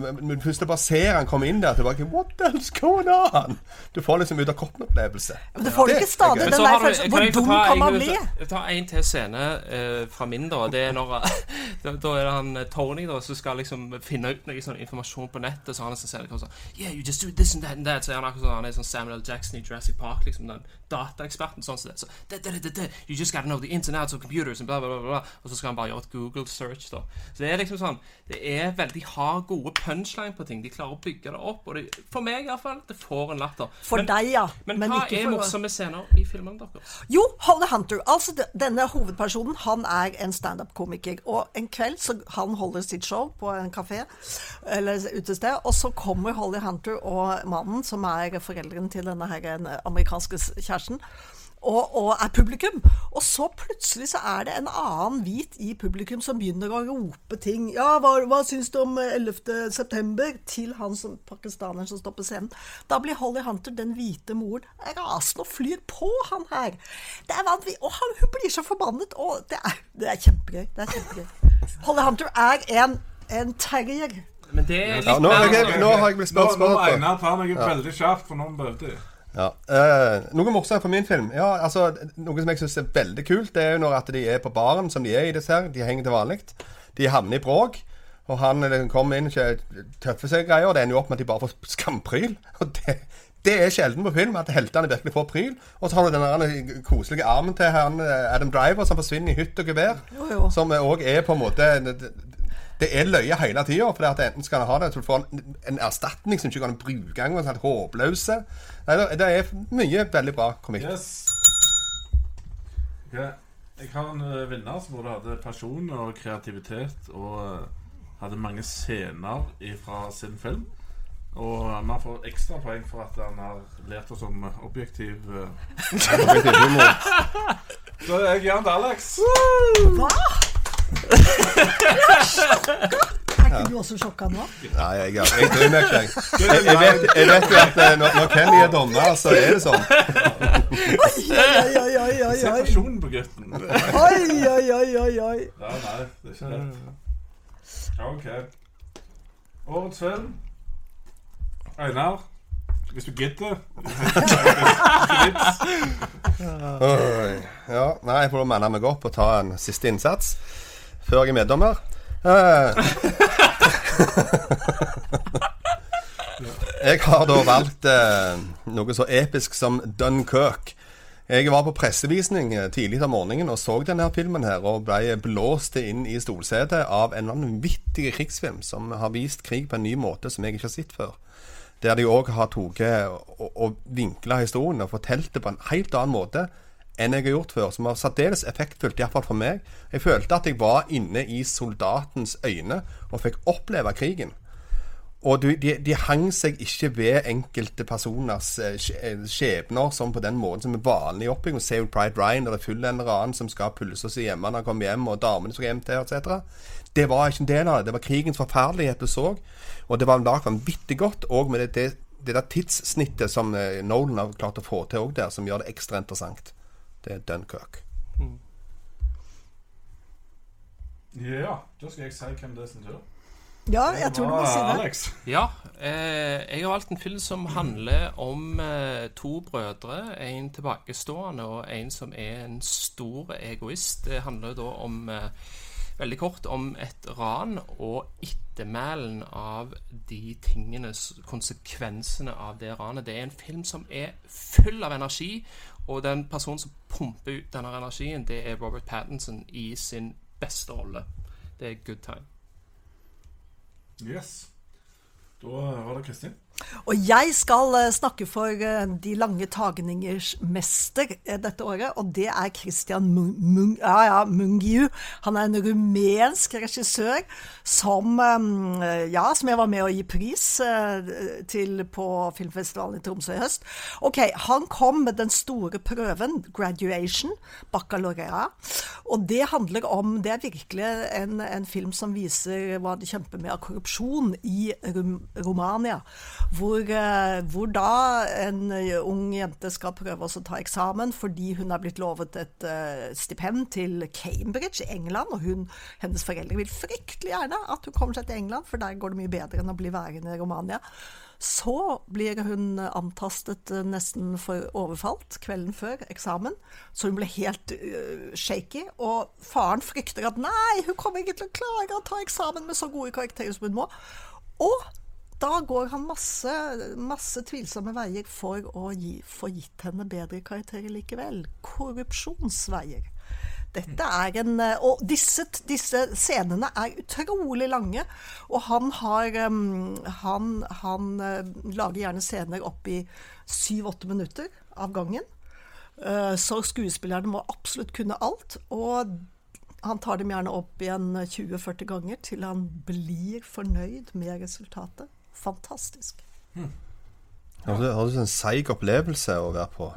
først bare ser han komme inn der, tilbake, What the hell's going on? Du får liksom ut av kroppen-opplevelse. Men du får Det ikke stadig den der følelsen kan Hvor jeg dum ta kan man bli? Jeg tar en til scene uh, fra min, da. Det er når da, da er det han eh, Tony da som skal liksom finne ut noe sånn informasjon på nettet. Så han liksom sånn det sånn Yeah, you just do this and that and that. Så er han akkurat sånn Han er sånn Samuel L. Jackson i Jurassic Park, liksom den dataeksperten. Sånn som det. Så det, det, det, det, You just gotta know the internet of computers and bla, bla, bla, bla. Og så skal han bare gjøre et Google search, da. Så det er liksom sånn Det er veldig har gode punchline på ting. De klarer å bygge det opp. Og det, for meg iallfall, det får en latter. For Men- deg, ja. men, Men hva er morsomme scener i filmene deres? Jo, Holly Hunter. Altså, denne hovedpersonen han er en standup-komiker. Og en kveld så han holder sitt show på en kafé eller utested, og så kommer Holly Hunter og mannen, som er foreldrene til denne her amerikanske kjæresten. Og, og er publikum. Og så plutselig så er det en annen hvit i publikum som begynner å rope ting. Ja, hva, hva syns du om eh, 11. september? Til han som pakistaneren som står på scenen. Da blir Holly Hunter, den hvite moren, rasende og flyr på han her. Det er vanvittig. Og han, hun blir så forbannet. Og det er, det er kjempegøy. Det er kjempegøy. Holly Hunter er en, en terrier. Men det er litt Ja, nå, har jeg, sånn- nå har jeg blitt Nå, spurt nå må spørsmål. Einar ta meg veldig kjapt, for nå er vi ute. Ja. Eh, noe morsomt på min film Ja, altså Noe som jeg syns er veldig kult, det er jo når at de er på baren, som de er i disse her. De henger til vanlig. De havner i bråk. Og han eh, kommer inn og tøffer seg greier. Og det ender jo opp med at de bare får skampryl. Og det, det er sjelden på film at heltene virkelig får pryl. Og så har du den koselige armen til han eh, Adam Driver som forsvinner i hytt og gevær. Som òg er på en måte det- er løye hele tida. For det at enten skal han ha det så du får en, en erstatning som ikke kan bruke engang. Sånn håpløse. Nei, det- det er mye veldig bra komikk. Yes. Ok, Jeg har en eh, vinner som både hadde person og kreativitet og eh, hadde mange scener fra sin film. Og man får ekstra poeng for at han har lært oss om eh, objektiv. Objektiv humor. Så jeg gir den til Alex. Er ikke du også sjokka nå? Nei, jeg, jeg bryr meg ikke. Jeg, jeg, vet, jeg vet jo at eh, når, når Kenny er dommer, så er det sånn. Oi, oi, oi, oi, Se oi. pasjonen på gutten. Oi, oi, oi, oi, oi. Ja, nei, det er ikke det. Ok. Årets film. Einar. Hvis du gidder. Ja, nei, jeg får manne meg opp og ta en siste innsats før jeg er meddommer. Eh. Jeg har da valgt eh, noe så episk som Dunkerque. Jeg var på pressevisning eh, tidlig om morgenen og så denne filmen her og ble blåst inn i stolsetet av en vanvittig krigsfilm som har vist krig på en ny måte som jeg ikke har sett før. Der de òg har tatt og, og vinkla historien og fortalt det på en helt annen måte enn jeg har gjort før. Som var særdeles effektfullt, iallfall for meg. Jeg følte at jeg var inne i soldatens øyne og fikk oppleve krigen. Og de, de hang seg ikke ved enkelte personers eh, eh, skjebner som på den måten som er vanlig i oppbygging. Save Pride Ryan, der det er full en eller annen som skal pulse seg hjemme når han kommer hjem, og damene skal hjem til, etc. Det var ikke en del av det. Det var krigens forferdelighet du så. Og det var lagd vanvittig godt, og med det, det, det der tidssnittet som eh, Nolan har klart å få til òg der, som gjør det ekstra interessant. Det er Dunkerque. Ja, da skal jeg si hvem det er sin tur. Ja, jeg tror du må si det. Alex. Ja, eh, jeg har valgt en film som handler om eh, to brødre. En tilbakestående og en som er en stor egoist. Det handler da om eh, veldig kort om et ran og ettermælen av de tingene, konsekvensene av det ranet. Det er en film som er full av energi, og den personen som pumper ut denne energien, det er Robert Pattinson i sin beste rolle. Det er good time. Yes. Da var det Kristin. Og jeg skal eh, snakke for eh, de lange tagningers mester eh, dette året, og det er Christian Mung, Mung, ja, ja, Mungiu. Han er en rumensk regissør som, ja, som jeg var med å gi pris til på filmfestivalen i Tromsø i høst. Ok, Han kom med den store prøven, graduation, baccalaurea, Og det handler om Det er virkelig en, en film som viser hva de kjemper med av korrupsjon i Rom Romania. Hvor, eh, hvor da en eh, ung jente skal prøve å ta eksamen fordi hun er blitt lovet et eh, stipend til Cambridge i England. Og hun, hennes foreldre vil fryktelig gjerne at hun kommer seg til England, for der går det mye bedre enn å bli værende i Romania. Så blir hun antastet nesten for overfalt kvelden før eksamen. Så hun ble helt uh, shaky. Og faren frykter at nei, hun kommer ikke til å klare å ta eksamen med så gode karakterer som hun må. Og da går han masse, masse tvilsomme veier for å gi, få gitt henne bedre karakterer likevel. Korrupsjonsveier. Dette er en eh, Og disse, disse scenene er utrolig lange. Og han har um, Han, han eh, lager gjerne scener opp i syv-åtte minutter av gangen. Eh, så skuespillerne må absolutt kunne alt. Og han tar dem gjerne opp igjen 20-40 ganger til han blir fornøyd med resultatet. Fantastisk. Har du ut du en seig opplevelse å være på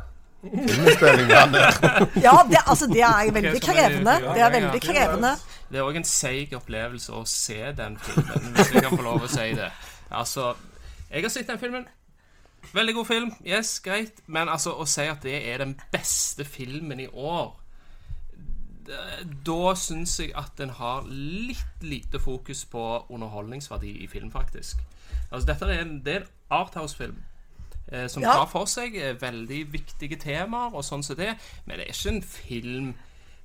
der. Ja, det, altså, det er veldig krevende. Det er veldig krevende. Det er òg en seig opplevelse å se den filmen, hvis jeg kan få lov å si det. Altså, jeg har sett den filmen. Veldig god film. Yes, greit. Men altså, å si at det er den beste filmen i år Da syns jeg at den har litt lite fokus på underholdningsverdi i film, faktisk. Altså, dette er en, det er en arthouse-film. eh, som Ja. tar for seg eh, veldig viktige temaer og sånn som det, men det er ikke en film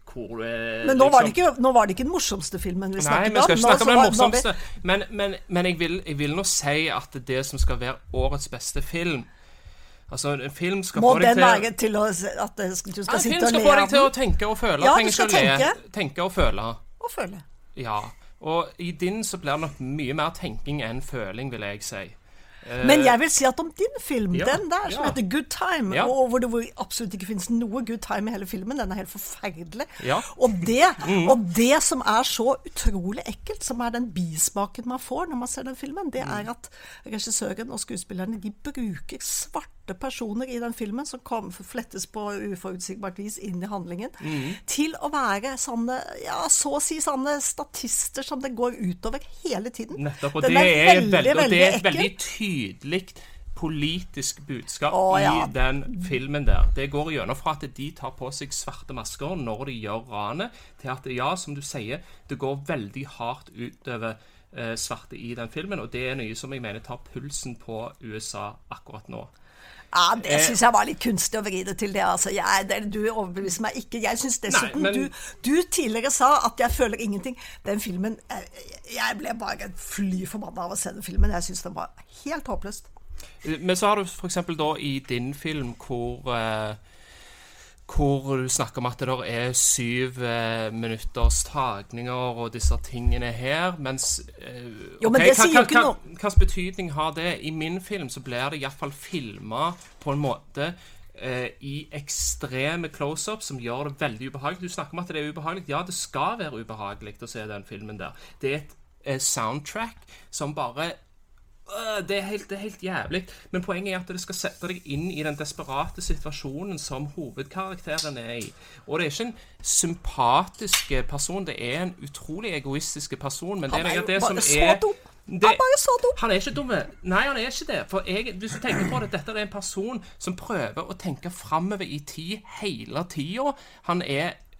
hvor eh, Men nå var, det liksom- ikke, nå var det ikke den morsomste filmen vi snakket om. Nei, vi skal ikke snakke om den morsomste. Men, men, men jeg, vil, jeg vil nå si at det som skal være årets beste film Altså, en film skal Må få deg den til være til å, at du skal- sitte og le av den en film skal få deg til å tenke og føle. Ja, du skal tenke. Tenke og føle. og føle. Ja. Og i din så blir det nok mye mer tenking enn føling, vil jeg si. Eh, Men jeg vil si at om din film, ja, den der som ja. heter Good Time, Ja. og hvor det hvor absolutt ikke finnes noe good time i hele filmen, den er helt forferdelig. Og, det, Mm. og det som er så utrolig ekkelt, som er den bismaken man får når man ser den filmen, det Mm. er at regissøren og skuespillerne de bruker svarte personer i den filmen, som kom, flettes på uforutsigbart vis inn i handlingen, Mm. til å være sånne, ja, så å si sånne statister som det går utover hele tiden. Nettopp. Og Den det er, veldig, veldig, og det er et veldig tydelig politisk budskap Å, ja. i den filmen der. Det går gjennom fra at de tar på seg svarte masker når de gjør ranet, til at ja, som du sier, det går veldig hardt utover eh, svarte i den filmen, og det er noe som jeg mener tar pulsen på USA akkurat nå. Ja, Eh, Det syns jeg var litt kunstig å vri det til det. altså. Jeg, det, du overbeviser meg ikke. Jeg syns dessuten men- du, du tidligere sa at 'jeg føler ingenting'. Den filmen Jeg, jeg ble bare fly forbanna av å se den filmen. Jeg syns den var helt håpløst. Men så har du eksempel da i din film hvor eh, hvor du snakker om at det er syv eh, minutters tagninger og disse tingene her, mens eh, Jo, men det sier hva-. Hvilken betydning har det? I min film så blir det iallfall filma på en måte eh, i ekstreme close-ups som gjør det veldig ubehagelig. Du snakker om at det er ubehagelig. Ja, det skal være ubehagelig å se den filmen der. Det er et eh, soundtrack som bare det er, helt, det er helt jævlig. Men poenget er at det skal sette deg inn i den desperate situasjonen som hovedkarakteren er i. Og det er ikke en sympatisk person, det er en utrolig egoistisk person. Men det er det som er det- Han bare så dum. Han er ikke dum. Nei, han er ikke det. For jeg, hvis du tenker på det, dette er en person som prøver å tenke framover i tid hele tida. Han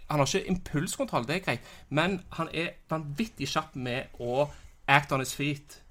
han har ikke impulskontroll, det er greit, men han er vanvittig kjapp med å act on his feet.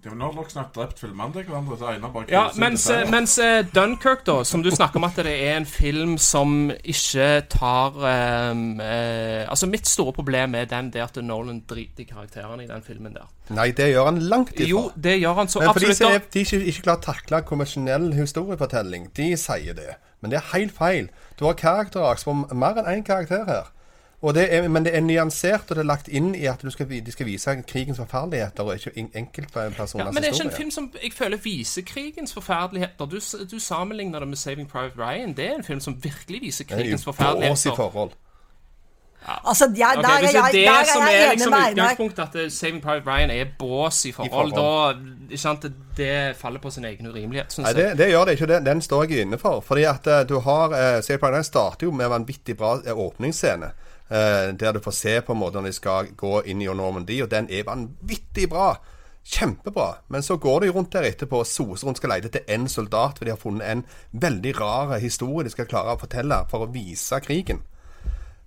Det er vel nå dere snart drept filmene til hverandre, bare Ja, mens, mens eh, Dunkirk, da, som du snakker om at det er en film som ikke tar um, uh, Altså, mitt store problem er den, det at Nolan driter i karakterene i den filmen der. Nei, det gjør han langt ifra. Jo, det gjør han så Men for de absolutt. som da. er, de ikke, ikke klarer å takle konvensjonell historiefortelling, de sier det. Men det er helt feil. Du har karakteraks på mer enn én karakter her. Og det er, men det er nyansert, og det er lagt inn i at du skal, de skal vise krigens forferdeligheter, og ikke en- enkeltpersoners Ja, men det er ikke en film som jeg føler viser krigens forferdeligheter. Du, du sammenligner det med 'Saving Private Ryan'. Det er en film som virkelig viser Det er jo krigens på oss i forhold. forhold. Altså, jeg, der er hvis jeg, det der er er det som jeg er enig liksom utgangspunktet, at eh, 'Saving Private Ryan' er bås i forhold, forhold. da det- Det faller på sin egen urimelighet, syns Nei, jeg. det, det gjør det ikke. Den, den står jeg inne for. Fordi at eh, du har uh, Saving Private Ryan starter jo med en vanvittig bra åpningsscene. Eh, der du får se på en måte når de skal gå inn i Normandie, og den er vanvittig bra. Kjempebra. Men så går de rundt der etterpå og soser rundt skal lete etter én soldat, for de har funnet en veldig rar historie de skal klare å fortelle for å vise krigen.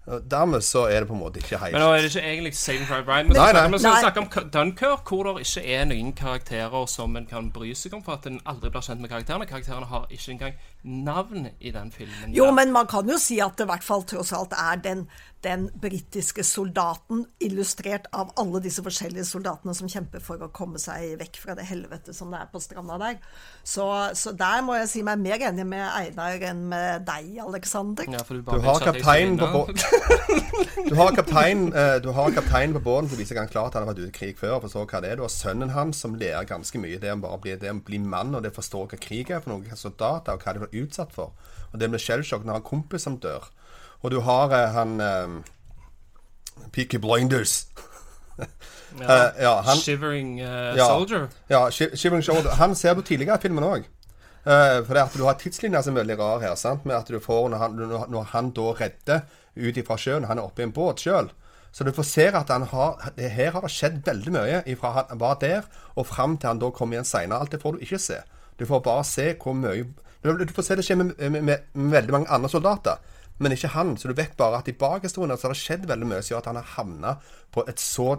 Og Dermed så er det på en måte ikke helt Men nå er det ikke egentlig 'Saving Private Ryan'. Men Nei, vi skal Nei. snakke om Dunkirk, hvor det ikke er noen karakterer som en kan bry seg om, for at en aldri blir kjent med karakterene. Karakterene har ikke engang navn i den filmen. Jo, men man kan jo si at det i hvert fall tross alt er den, den britiske soldaten, illustrert av alle disse forskjellige soldatene som kjemper for å komme seg vekk fra det helvete som det er på stranda der. Så, så der må jeg si meg mer enig med Einar enn med deg, Aleksander. ja, du, Du har kapteinen på båten Du har eh, kapteinen på båten som viser han klart at han har vært ute i krig før. og forstår hva det er. Du har sønnen hans som lærer ganske mye. Det om bare å bli, det mann og det forstår hva krig er for noen soldater og hva det blir utsatt for. Og det med skjellsjokk når han kompis som dør. Og du har eh, han eh, Peaky Blinders. Ja. Uh, ja, han, Shivering uh, Ja. Soldier. Ja, Shivering Soldier. Han ser du tidligere i filmen òg. for det at du har tidslinjer som er veldig rar her. sant? Med at du får Når han, når han da redder ut ifra sjøen, han er oppe i en båt sjøl. Så du får se at han har, det, her har det skjedd veldig mye fra han var der og fram til han da kom igjen seinere. Alt det får du ikke se. Du får bare se hvor mye Du, får se det skje med, med, med, med veldig mange andre soldater. men ikke han. Så du vet bare at i bakhistorien så har det skjedd veldig mye som gjør at han har havna på et så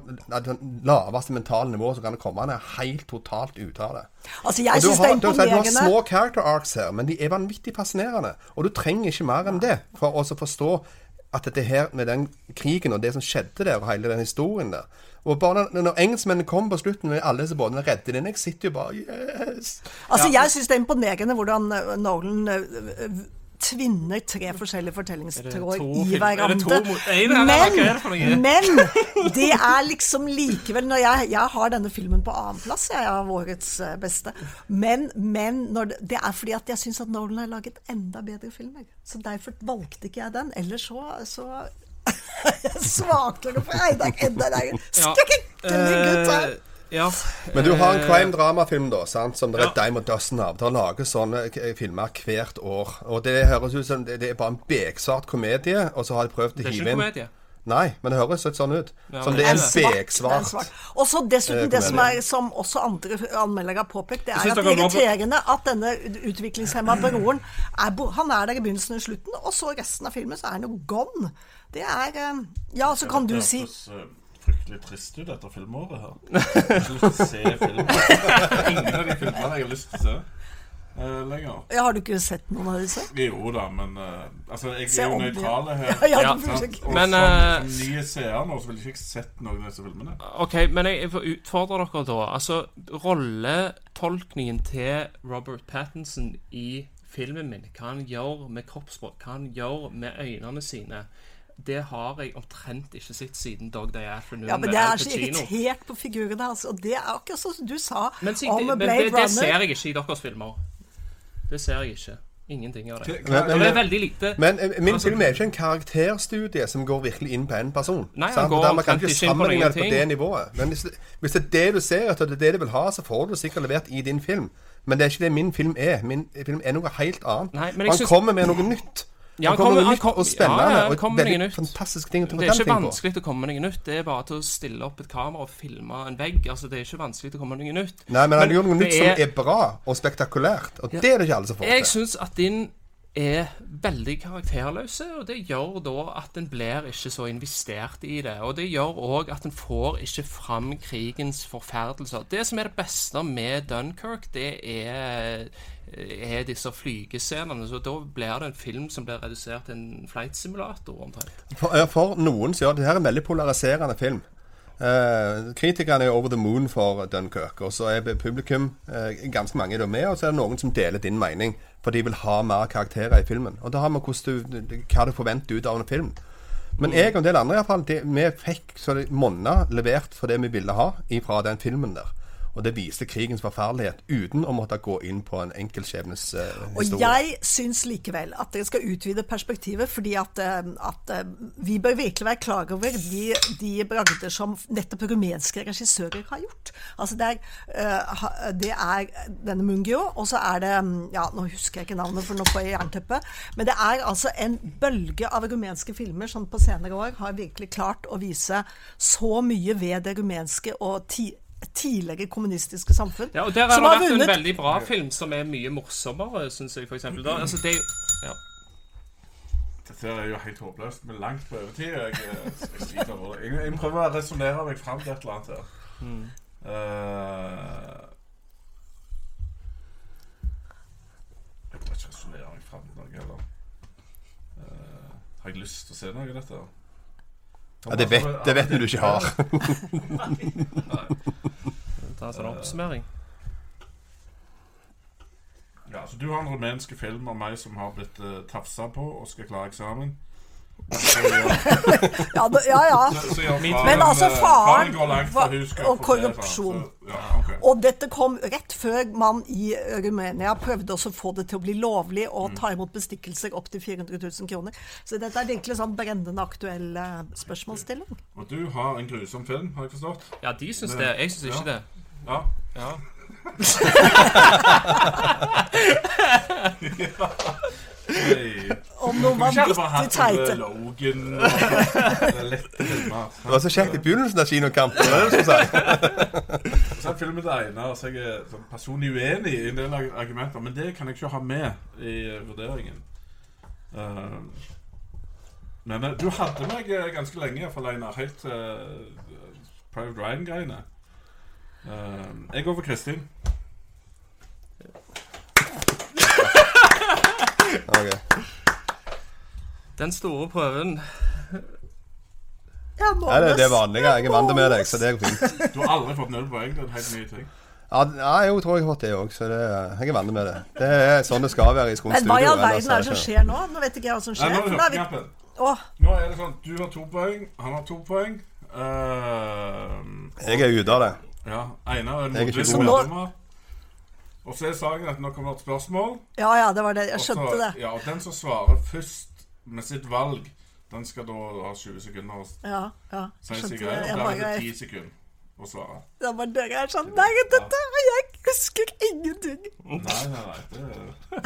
laveste mentale nivå som kan komme. Han er helt totalt ute av det. Altså, jeg syns det er du, du har små character arcs her, men de er vanvittig fascinerende. Og du trenger ikke mer enn det for å forstå at dette her med den krigen og det som skjedde der, og hele den historien der Og bare når, når engelskmennene kommer på slutten med alle disse båtene redder den, jeg sitter jo bare Yes! Altså, Jeg syns det er imponerende hvordan eh, Nolan eh, eh, tvinner tre forskjellige fortellingstråder i er hverandre. er? Men, men det er liksom likevel når jeg, jeg har denne filmen på annenplass, jeg er årets beste. Men, men når det, det er fordi at jeg syns at Nolan har laget enda bedre filmer. Så derfor valgte ikke jeg den. Ellers så, så svakere for Einar enda lenger. skrekkelig gutt her. Eh, ja. Men du har en Eh, crime drama-film da, sant? som det er Ja. dime og dozen av. Det lages sånne k- filmer hvert år. Og det høres ut som det det er bare en beksvart komedie, og så har de prøvd å Det er ikke en komedie. Nei, men det høres litt sånn ut. Ja, som det er en beksvart. Og så dessuten Eh, det som, er, som også andre anmeldere har påpekt, det er at det er irriterende at denne utviklingshemma broren er, Han er der i begynnelsen og slutten, og så resten av filmen så er han jo gone. Det er eh, Ja, så kan du si eh, fryktelig trist ut etter filmåret her. Jeg har ikke lyst til å se filmer. Ingen av de filmene jeg har lyst til å se eh, lenger. ja, Har du ikke sett noen av disse? Jo da, men uh, altså, jeg Se er jo nøytral her. Ja, Ja. ja. Og Men, som, eh, som nye seere nå, så ville jeg ikke sett noen av disse filmene. OK, men jeg får utfordre dere da. Altså, rolletolkningen til Robert Pattinson i filmen min, hva han gjør med kroppsspråk, hva han gjør med øynene sine, det har jeg omtrent ikke sett siden Dog Day Afternoon Ja, men det er så irritert på figurene hans, og det er akkurat sånn som du sa Men, om det, men Blade det, det Runner. ser jeg ikke i deres filmer. Det ser jeg ikke. Ingenting av det. Men, Men- det er veldig lite. Men eh, min Altså- film er ikke en karakterstudie som går virkelig inn på en person. Nei, han går man kan ikke sammenligne det på det nivået. Men hvis, hvis det er det du ser etter, det er det du vil ha, så får du det sikkert levert i din film. Men det er ikke det min film er. Min film er noe helt annet. Nei, men jeg han synes- kommer med noe nytt. Ja, han kommer han kom- og spennende. ja, ja, og veldig fantastiske ting å Det er ikke vanskelig på. å komme med noe nytt. Det er bare til å stille opp et kamera og filme en vegg. Altså, Det er ikke vanskelig å komme med noe nytt. Nei, men han gjør noe nytt er... som er bra og spektakulært. Og det er det ikke alle som får Jeg synes syns at din er veldig karakterløse, og det gjør da at en blir ikke så investert i det. Og det gjør òg at en får ikke fram krigens forferdelser. Det som er det beste med Dunkerque, det er, er disse flygescenene. Så da blir det en film som blir redusert til en flight simulator, omtrent. For, for noen så gjør det her en veldig polariserende film. Eh, kritikerne er over the moon for Dunkerque, og så er publikum eh, ganske mange er da med, og så er det noen som deler din mening, for de vil ha mer karakterer i filmen. Og da har vi du, hva du forventer ut av en film. Men jeg og en del andre i hvert fall, vi fikk så det monna levert for det vi ville ha fra den filmen der. Og det viste krigens forferdelighet uten å måtte gå inn på en enkeltskjebnes historie. Og jeg syns likevel at dere skal utvide perspektivet, fordi at, eh, at eh, vi bør virkelig være klar over de, de bragder som nettopp rumenske regissører har gjort. Altså det er, uh, det er denne Mungio, og så er det mm, Ja, nå husker jeg ikke navnet, for nå får jeg jernteppe. Men det er altså en bølge av rumenske filmer som på senere år har virkelig klart å vise så mye ved det rumenske og ti tidligere kommunistiske samfunn. Ja, og Der har det vært vært en veldig bra film som er mye morsommere, syns jeg, for eksempel. Altså, det, ja. Dette er jo helt håpløst, men langt på overtid. Jeg, eh, jeg. Jeg, jeg prøver å resonnere meg fram til et eller annet her. Eh, jeg prøver ikke å resonnere meg fram til noe heller. Eh, har jeg lyst til å se noe av dette? Ja, det vet, det vet du ikke har. Ta en sånn oppsummering. Ja, så Du har en rumenske film om meg som har blitt uh, tafsa på og skal klare eksamen. Ja, da, ja, ja. Men altså, faren og det, korrupsjon. Så. Og dette kom rett før man i Rumenia prøvde også å få det til å bli lovlig å Mm. ta imot bestikkelser opp til 400 000 kroner. Så dette er virkelig sånn brennende aktuell eh, spørsmålsstilling. Og du har en grusom film, har jeg forstått? Ja, de syns det. Jeg syns ikke det. Ja. Ja. Om noen var vanvittig teite. Det var så kjekt i begynnelsen av kinokampen. det er det. Så er filmen til Einar, så jeg er sånn personlig uenig i en del argumenter. Men det kan jeg ikke ha med i vurderingen. Eh, Men eh, du hadde meg eh, ganske lenge, iallfall, Einar. Helt til uh, Private Ryan-greiene. Jeg går for Kristin. Ok. Den store prøven Ja, det er det vanlige. Jeg er vant med deg, så det går fint. Du har aldri fått null poeng. Det er en helt ny ting. Ja, ja, jeg tror jeg har fått det òg, så det, jeg er vant med det. Det er sånn det skal være i Skogn Men hva i all verden er det som skjer nå? Nå vet ikke jeg hva som Nei, skjer. nå er nå er det vi-. Nå er det sånn du har to poeng, han har to poeng. Eh, Jeg er ute av det. ja, Einar er en er meddommer. Og så er saken at nå kommer det et spørsmål. ja ja, det var det. Jeg skjønte Også, det. Ja, og den som svarer først med sitt valg, den skal da ha 20 sekunder å Ja, ja. si Skjønte seg det. Jeg Og da er det 10 sekunder å svare. det var dere er sånn Nei, dette Jeg husker ingenting. Nei, nei, nei. Det,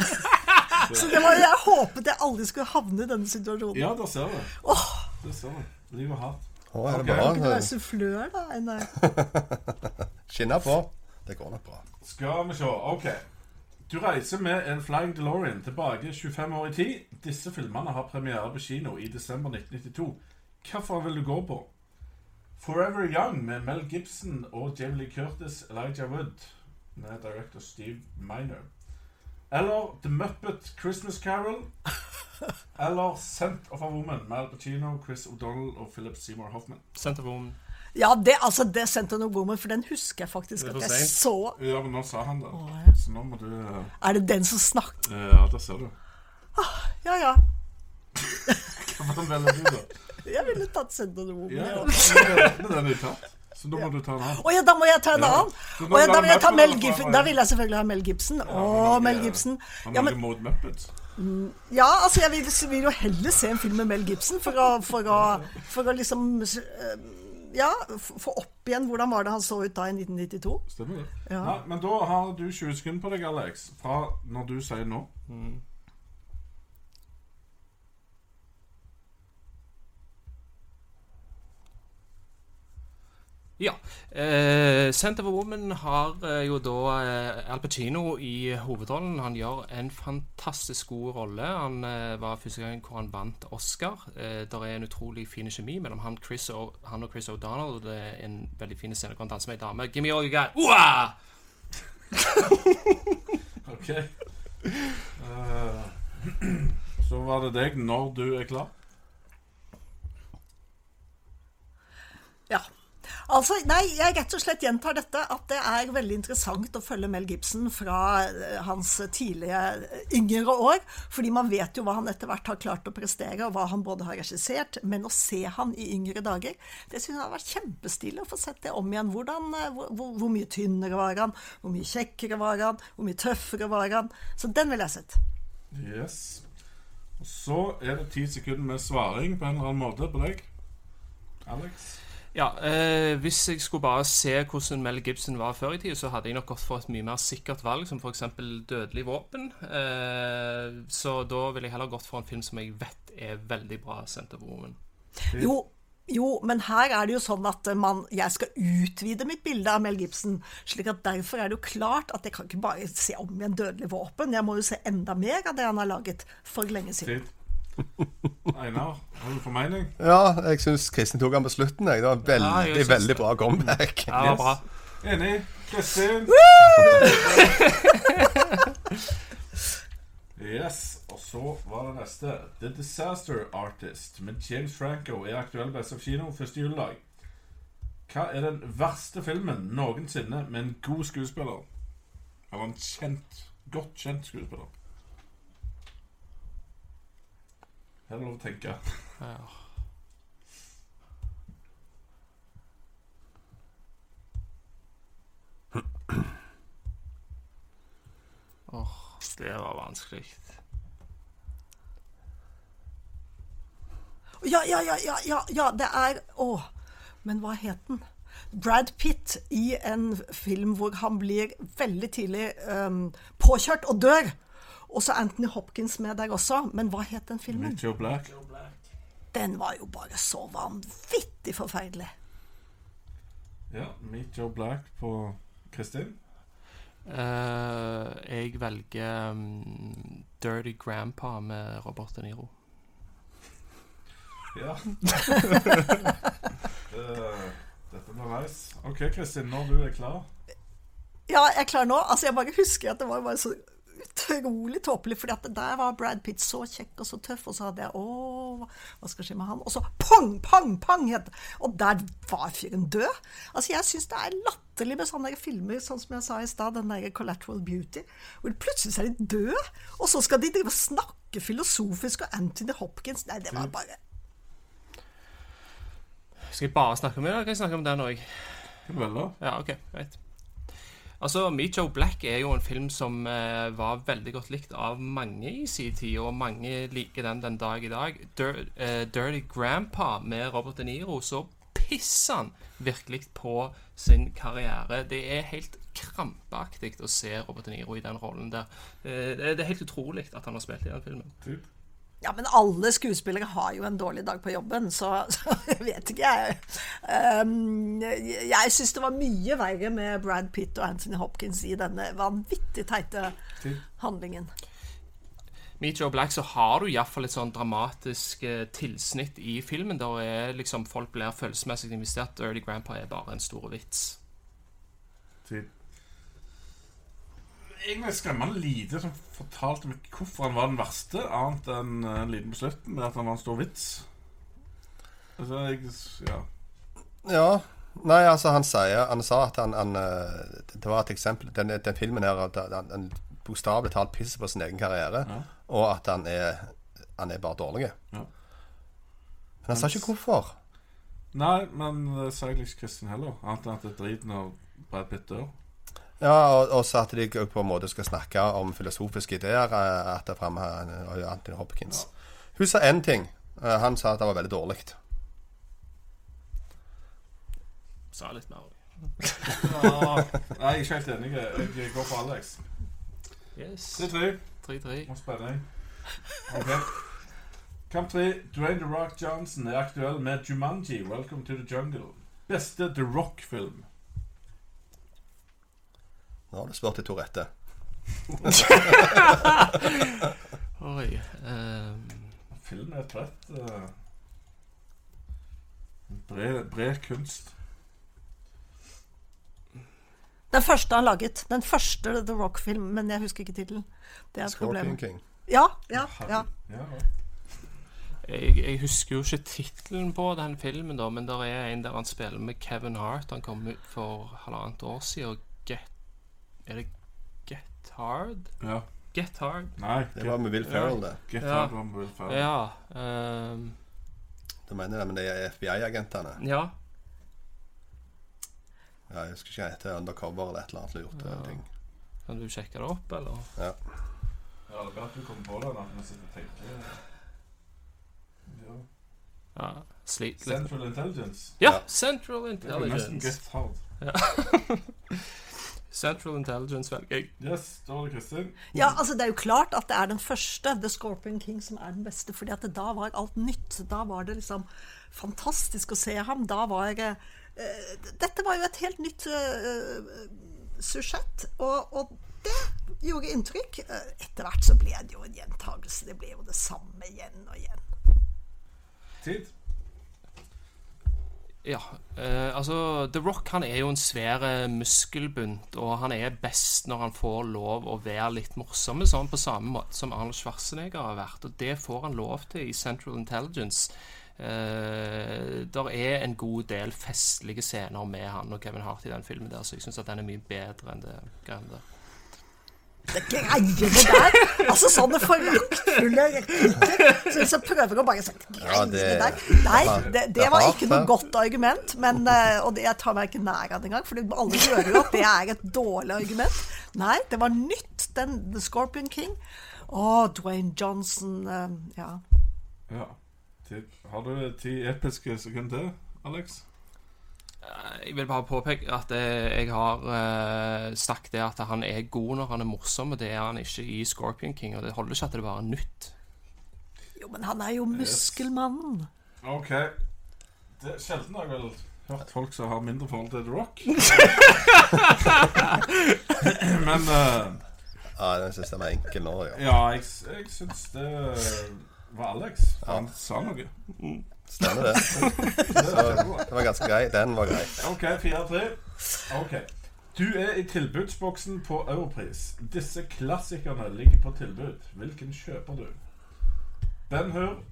Så det var Jeg håpet jeg aldri skulle havne i denne situasjonen. ja, da ser du. Det ser du. Livet er hardt. Å, er det bra? Kan ikke du bra? være sufflør, da? Skinne på. Det går nok bra. Skal vi se. OK. Du reiser med en Flying DeLorean tilbake 25 år i tid. Disse filmene har premiere på kino i desember 1992. Hvilken vil du gå på? Forever Young med Mel Gibson og Jamie Lee Curtis, Elijah Wood med director Steve Miner. Eller The Muppet Christmas Carol. Eller Sent of a Woman med Al Pacino, Chris O'Donnell og Philip Seymour Hoffman. Sent of a Woman. Ja, det, altså, det sendte noe Woman, for den husker jeg faktisk at jeg så. Ja, men nå sa han det. ja. Så nå må du eh, Er det den som snakket? Ja, der ser du. Ja ja. Hva velger du, da? Jeg ville tatt Send on Woman. Ja, Ja. den er tatt. Så da må du ta en annen. Å ja, da må jeg ta en annen. Ja. Oh, ja, da vil jeg ta Mel Gibson. Da vil jeg selvfølgelig ha Mel Gibson. Å, Mel Gibson. Han Ja, er men, Muppets. ja, altså jeg vil, vil jo heller se en film med Mel Gibson for å, for å, for å liksom eh, Ja, få opp igjen hvordan var det han så ut da i 1992. Stemmer det. Ja. Nei, men da har du 20 sekunder på deg, Alex, fra når du sier nå. Ja. Eh, Center for Woman har eh, jo da eh, Al Pacino i hovedrollen. Han gjør en fantastisk god rolle. Han eh, var første gang hvor han vant Oscar. Eh, der er en utrolig fin kjemi mellom han, Chris og, han og Chris O'Donnell. Det er en veldig fin scene hvor han danser med ei dame. Give me all you got. Uah! OK. Uh, så var det deg når du er klar. Ja. Altså, nei, jeg rett og slett gjentar dette, at det er veldig interessant å følge Mel Gibson fra eh, hans tidlige eh, yngre år. Fordi man vet jo hva han etter hvert har klart å prestere, og hva han både har regissert. Men å se han i yngre dager, det synes jeg har vært kjempestilig å få sett det om igjen. Hvordan, eh, hvor, hvor, hvor mye tynnere var han, hvor mye kjekkere var han, hvor mye tøffere var han. Så den ville jeg sett. Yes. Og så er det ti sekunder med svaring på en eller annen måte på deg. Alex. Ja, eh, Hvis jeg skulle bare se hvordan Mel Gibson var før i tida, så hadde jeg nok gått for et mye mer sikkert valg, som f.eks. Dødelig våpen. Eh, så da ville jeg heller gått for en film som jeg vet er veldig bra sendt over Woman. Jo, jo, men her er det jo sånn at man, jeg skal utvide mitt bilde av Mel Gibson. slik at Derfor er det jo klart at jeg kan ikke bare se om igjen Dødelig våpen. Jeg må jo se enda mer av det han har laget for lenge siden. Tid. Einar, har du formening? Ja, jeg syns Kristin tok han på slutten. Jeg. Det var veldig, Ja, veldig bra comeback. Ja, var bra. Enig. Kristin. Yes, og så var det neste. The Disaster Artist med James Franco er aktuell best av kino første juledag. Hva er den verste filmen noensinne med en god skuespiller? Eller en kjent, godt kjent skuespiller? Er det lov å tenke. Ja. Åh, det var vanskelig. Ja, ja, ja, ja, ja, ja det er Å, men hva het den? Brad Pitt i en film hvor han blir veldig tidlig um, påkjørt og dør. Og så Anthony Hopkins med der også. Men hva het den filmen? Meet your Black. Den var jo bare så vanvittig forferdelig. Ja, Meet Joe Black på Kristin. Uh, jeg velger um, Dirty Grandpa med Robert De Niro. Ja. uh, dette blir nice. OK, Kristin, når du er klar Ja, jeg er klar nå. Altså, jeg bare husker at det var bare så utrolig tåpelig, fordi at der var Brad Pitt så kjekk og så tøff, og så hadde jeg Å, hva skal skje med han? Og så pang, pang, pang! het. Og der var fyren død. Altså, jeg syns det er latterlig med sånne der filmer, sånn som jeg sa i stad, den der Collateral Beauty, hvor plutselig er de døde, og så skal de drive og snakke filosofisk, og Anthony Hopkins Nei, det var bare Skal vi bare snakke om det, eller kan vi snakke om den òg? Du? Ja, ok, greit. Altså, Meet Black er jo en film som eh, var veldig godt likt av mange i sin tid, og mange liker den den dag i dag. Dir eh, Dirty Grandpa med Robert De Niro, så pisser han virkelig på sin karriere. Det er helt krampaktig å se Robert De Niro i den rollen der. Eh, det er helt utrolig at han har spilt i den filmen. Ja, men alle skuespillere har jo en dårlig dag på jobben, så, så jeg vet ikke, jeg. Um, jeg syns det var mye verre med Brad Pitt og Anthony Hopkins i denne vanvittig teite handlingen. Meet Joe Black så har du iallfall et sånn dramatisk eh, tilsnitt i filmen. Der er liksom folk blir følelsesmessig investert. Dirty Grandpa er bare en stor vits. Typ. Egentlig skremmende lite som fortalte meg hvorfor han var den verste, annet enn eh, en liten på slutten med at han var en stor vits. Altså, jeg Ja. Ja. Nei, altså, han sier Han sa at han, han eh, Det var et eksempel Den, den filmen her han, han bokstavelig talt pisser på sin egen karriere, Ja. og at han er Han er bare dårlig. Ja. Men han sa ikke hvorfor. Nei, men det sa jeg ikke Kristin heller. Annet enn at det er drit når Brad Pitt dør. Ja, og, og så at de på en måte skal snakke om filosofiske ideer. etter At det er fremme her Anthony Hopkins. Hun sa én ting. Eh, Han sa at det var veldig dårlig. Sa litt mer. Ja, nei, jeg er ikke helt enig. Jeg går for Alex. Yes. 3-3. 3-3. Og spenning. Ok. Kamp 3. Dwayne The Rock Johnson er aktuell med Jumanji, Welcome to the Jungle. Beste The Rock-film. Nå har du spurt i Tourette. Oi. um... Film er et bredt uh, bred, bred kunst. Den første han laget. Den første The Rock-film, men jeg husker ikke tittelen. Det er et Scorpion problem. King. Ja, ja, ja. Ja, jeg, jeg husker jo ikke tittelen på den filmen, da, men der er en der han spiller med Kevin Hart. Han kom ut for halvannet år siden. Og Er det Get Hard? ja. Get Hard. Nei, Det var med Will Ferrell, det. Get Ja. Hard var med Will Ferrell. Ja. um, da mener det, men det er FBI-agentene. ja. Ja, jeg husker ikke hva heter. Undercover eller et eller annet lurt. Ja. ting. Kan du sjekke det opp, eller? Ja. Ja, det er bra at du kommer på det. da Vi sitter og tenker. Ja. Ja. Sliter litt. Central Intelligence. Ja! Ja. Central Det er nesten Get Hard. Central Intelligence velger jeg. Yes, da var det Kristin. Ja, altså Det er jo klart at det er den første, The Scorpion King, som er den beste. fordi at da var alt nytt. Da var det liksom fantastisk å se ham. Da var eh, eh, Dette var jo et helt nytt uh, susjett, og, og det gjorde inntrykk. Eh, Etter hvert så ble det jo en gjentagelse. Det ble jo det samme igjen og igjen. Tid. Ja, eh, altså The Rock han er jo en svær muskelbunt, og han er best når han får lov å være litt morsom, sånn på samme måte som Arnold Schwarzenegger har vært. Og det får han lov til i Central Intelligence. Eh, der er en god del festlige scener med han og Kevin Hart i den filmen der, så jeg syns at den er mye bedre enn det greiene der. Det greiene der! Altså sånne foraktfulle replikker som liksom prøver å bare si Ja, det- der. Nei, det, det det var ikke noe godt argument, men, eh, og det, jeg tar meg ikke nær av det engang, for alle hører jo at det er et dårlig argument. Nei, det var nytt, den The Scorpion King. Å, Dwayne Johnson eh, Ja. Ja. Har du ti episke sekunder Alex? Jeg vil bare påpeke at jeg har eh, sagt det at han er god når han er morsom, og det er han ikke i Scorpion King. Og det holder ikke at det bare er nytt. Jo, men han er jo muskelmannen. OK. Det, er sjelden har jeg vel hørt folk som har mindre forhold til The Rock. Men uh, Ja, den syns jeg var enkel nå, ja. ja, jeg, jeg syns det var Alex. Han sa noe. Stemmer det. Så det var ganske grei. Den var grei. OK, 4-3. Ok. Du er i tilbudsboksen på Europris. Disse klassikerne ligger på tilbud. Hvilken kjøper du? Ben Hur,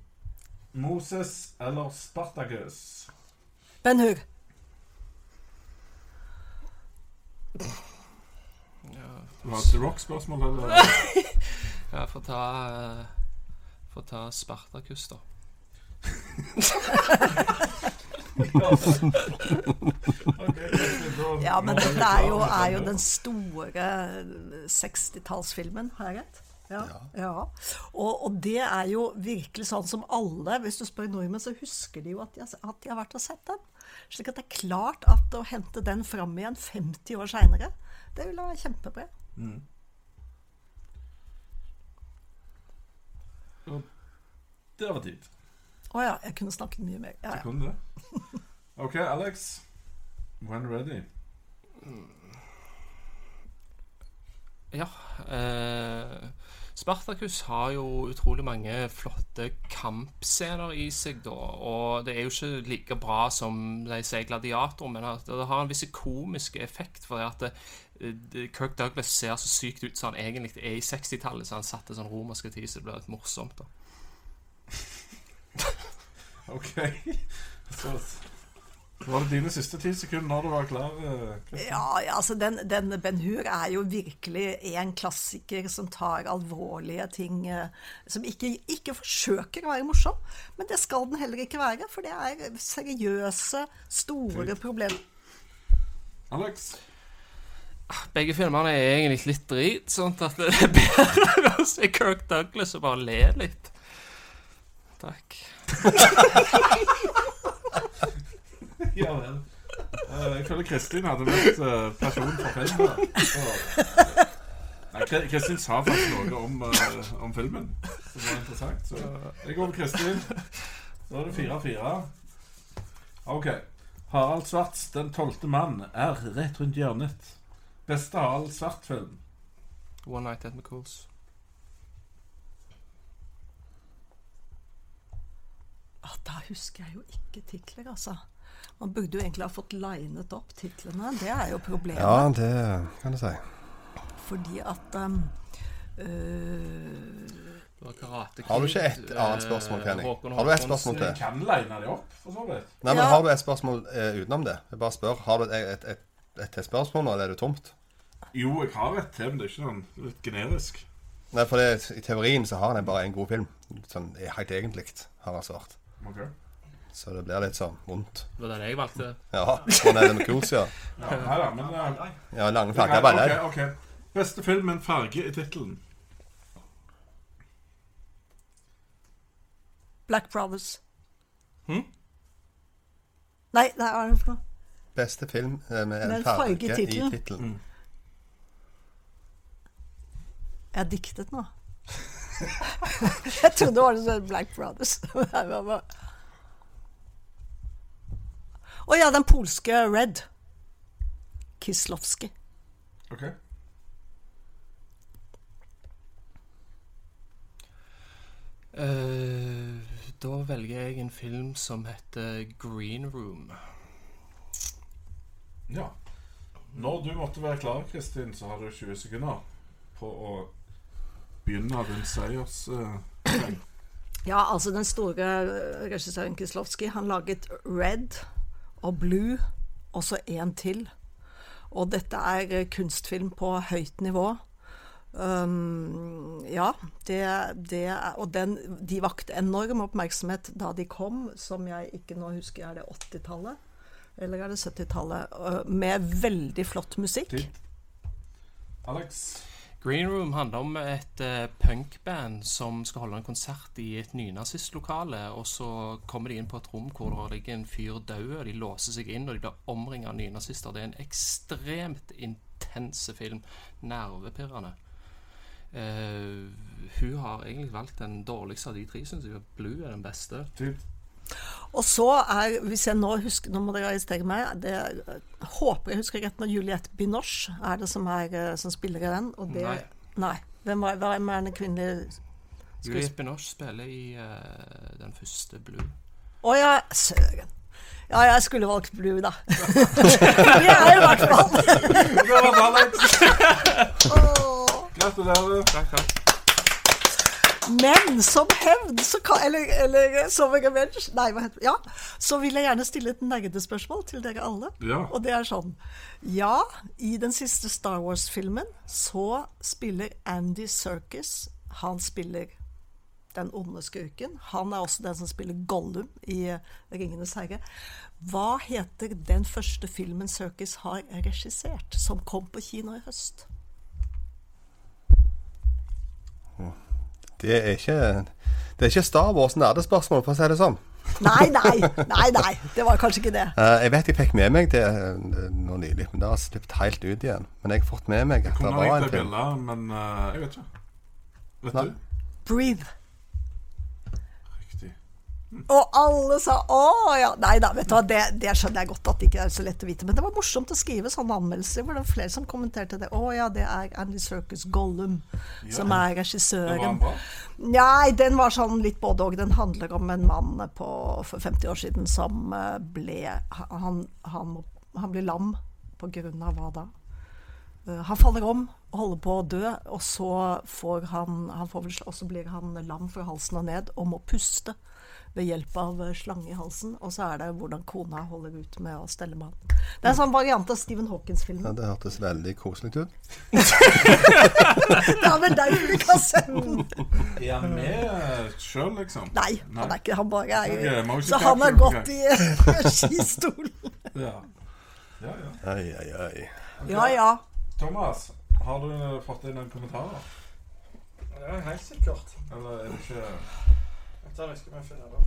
Moses eller Spartacus? Ben Hur. Var det rock-spørsmål, eller? Ja, få ta eh, ta Spartacus, da. Ja, men dette er jo, er jo den store 60-tallsfilmen, har jeg rett? Ja. ja. Og, og det er jo virkelig sånn som alle Hvis du spør nordmenn, så husker de jo at de, har, at de har vært og sett den. Slik at det er klart at å hente den fram igjen 50 år seinere, det ville være kjempebra. Det var tid. Å ja, jeg kunne snakket mye mer. Ja, ja. Kunne det. OK, Alex. When ready. Ja. Eh, Spartacus har jo utrolig mange flotte kampscener i seg, da. Og det er jo ikke like bra som de sier gladiator, men at det har en viss komisk effekt. For at det, Kirk Douglas ser så sykt ut som han egentlig er i 60-tallet, så han satte sånn romerske tid, så det blir litt morsomt. da OK. Så var det dine siste ti sekunder når du var klar? eh, Kristin? Ja, ja, altså den, den Ben Hur er jo virkelig en klassiker som tar alvorlige ting eh, Som ikke, ikke forsøker å være morsom, men det skal den heller ikke være. For det er seriøse, store problemer. Alex? Begge filmene er egentlig litt drit, sånn at det er bedre å se Kirk Douglas og bare le litt. Takk. Ja vel. Uh, jeg føler Kristin hadde vært uh, personen for filmen. Uh, Nei, Kristin sa faktisk noe om, eh, om filmen som var interessant. Så jeg går med Kristin. Da er det fire-fire. OK. Harald Svarts 'Den tolvte mann' er rett rundt hjørnet. Beste Harald Svart-film. One Night at McCool's. Ah, da husker jeg jo ikke titler, altså. Man burde jo egentlig ha fått linet opp titlene. Det er jo problemet. Ja, det kan du si. Fordi at um, øh, Det var Karate Har du ikke et annet eh, spørsmål, Kenny? Har du et spørsmål til? Jeg kan line det opp, for så vidt. Nei, men Ja. Har du et spørsmål eh, utenom det? Jeg bare spør. Har du et, et, et, et, spørsmål nå, eller er det tomt? Jo, jeg har et til, men det er ikke sånn litt generisk. Nei, for det, i teorien så har han bare en god film. Sånn eh, helt egentlig, har han svart. Ok. Så det blir litt sånn vondt. Det var den jeg valgte. Ja. Sånn er det med kurs, ja. Ja, nei da, men eh, Ja, lange er flagger bare. Ok, ok. Beste film med en farge i tittelen. Black Brothers. Hm? Nei, nei, hva er det for noe? Beste film eh, med en Med en farge i farge i tittelen. tittelen. Jeg har diktet nå. Jeg trodde det var sånn Black Brothers. Å oh, ja, den polske Red. Kislovski. Ok. Uh, da velger jeg en film som heter Green Room. Ja. Når du måtte være klar, Kristin, så har du 20 sekunder på å begynne rundt seiers... Uh, Ja, altså den store eh, regissøren Kislovski, han laget Red og Blue, og så en til. Og dette er eh, kunstfilm på høyt nivå. Um, ja, det, det og den, de vakte enorm oppmerksomhet da de kom, som jeg ikke nå husker, er det 80-tallet? Eller er det 70-tallet? Uh, med veldig flott musikk. Alex? Green Room handler om et eh, punkband som skal holde en konsert i et nynazistlokale. Og så kommer de inn på et rom hvor det ligger en fyr død, og de låser seg inn og de blir omringet av nynazister. Det er en ekstremt intense film. Nervepirrende. Eh, hun har egentlig valgt den dårligste av de tre, syns jeg. Blue er den beste. Tid. Og så er, hvis jeg nå husker Nå må dere arrestere meg. Det, jeg håper jeg husker rett når Juliette Binoche er det som, er, eh, som spiller i den. Og det, Nei. nei. Hvem var, hvem er den kvinnelige Juliette Binoche spiller i uh, den første Blue. Å ja, søren. Ja, jeg skulle valgt Blue, da. det er i hvert fall. Gratulerer. Takk, takk. Men som hevn, så kan, eller, eller som revenge Nei, hva heter det? Ja, så vil jeg gjerne stille et nerdespørsmål til dere alle. Ja. Og det er sånn Ja, i den siste Star Wars-filmen så spiller Andy Serkis Han spiller den onde skurken. Han er også den som spiller Gollum i eh, Ringenes herre. Hva heter den første filmen Serkis har regissert, som kom på kino i høst? Det er ikke Det er ikke Star Wars nerdespørsmål, for å si det sånn. Nei, nei, nei, nei. Det var kanskje ikke det. Eh, jeg vet jeg fikk med meg det eh, nå nylig, men det har slippet helt ut igjen. Men jeg har fått med meg at det Kunne var en film. bjelle, men eh, jeg vet ikke. Vet Nei. du? Breathe. Og alle sa 'å ja'. Nei da, vet du hva, det, det skjønner jeg godt at det ikke er så lett å vite. Men det var morsomt å skrive sånne anmeldelser hvor det var flere som kommenterte det. 'Å ja, det er Andy Circus Gollum som er regissøren'. Nei, den var sånn litt både og. Den handler om en mann på, for 50 år siden som eh, ble Han, han, han blir lam på grunn av hva da? Eh, Han faller om og holder på å dø, og så får han, han får vel, og så blir han lam fra halsen og ned og må puste ved hjelp av eh, slange i halsen. Og så er det hvordan kona holder ut med å stelle med han. Det er en sånn variant av Stephen Ja, Hawkins-filmen. det hørtes veldig koselig ut. Det er vel derfor du kan sende den. Er han med sjøl, liksom? Nei, han er ikke Han bare er okay, Så han har godt gått i skistolen. Ja. ja, ja. Oi, oi, oi. Ja, ja. Thomas, har du eh, fått inn en kommentar? Ja, helt sikkert. Eller er det ikke Dette er skal vi finne da.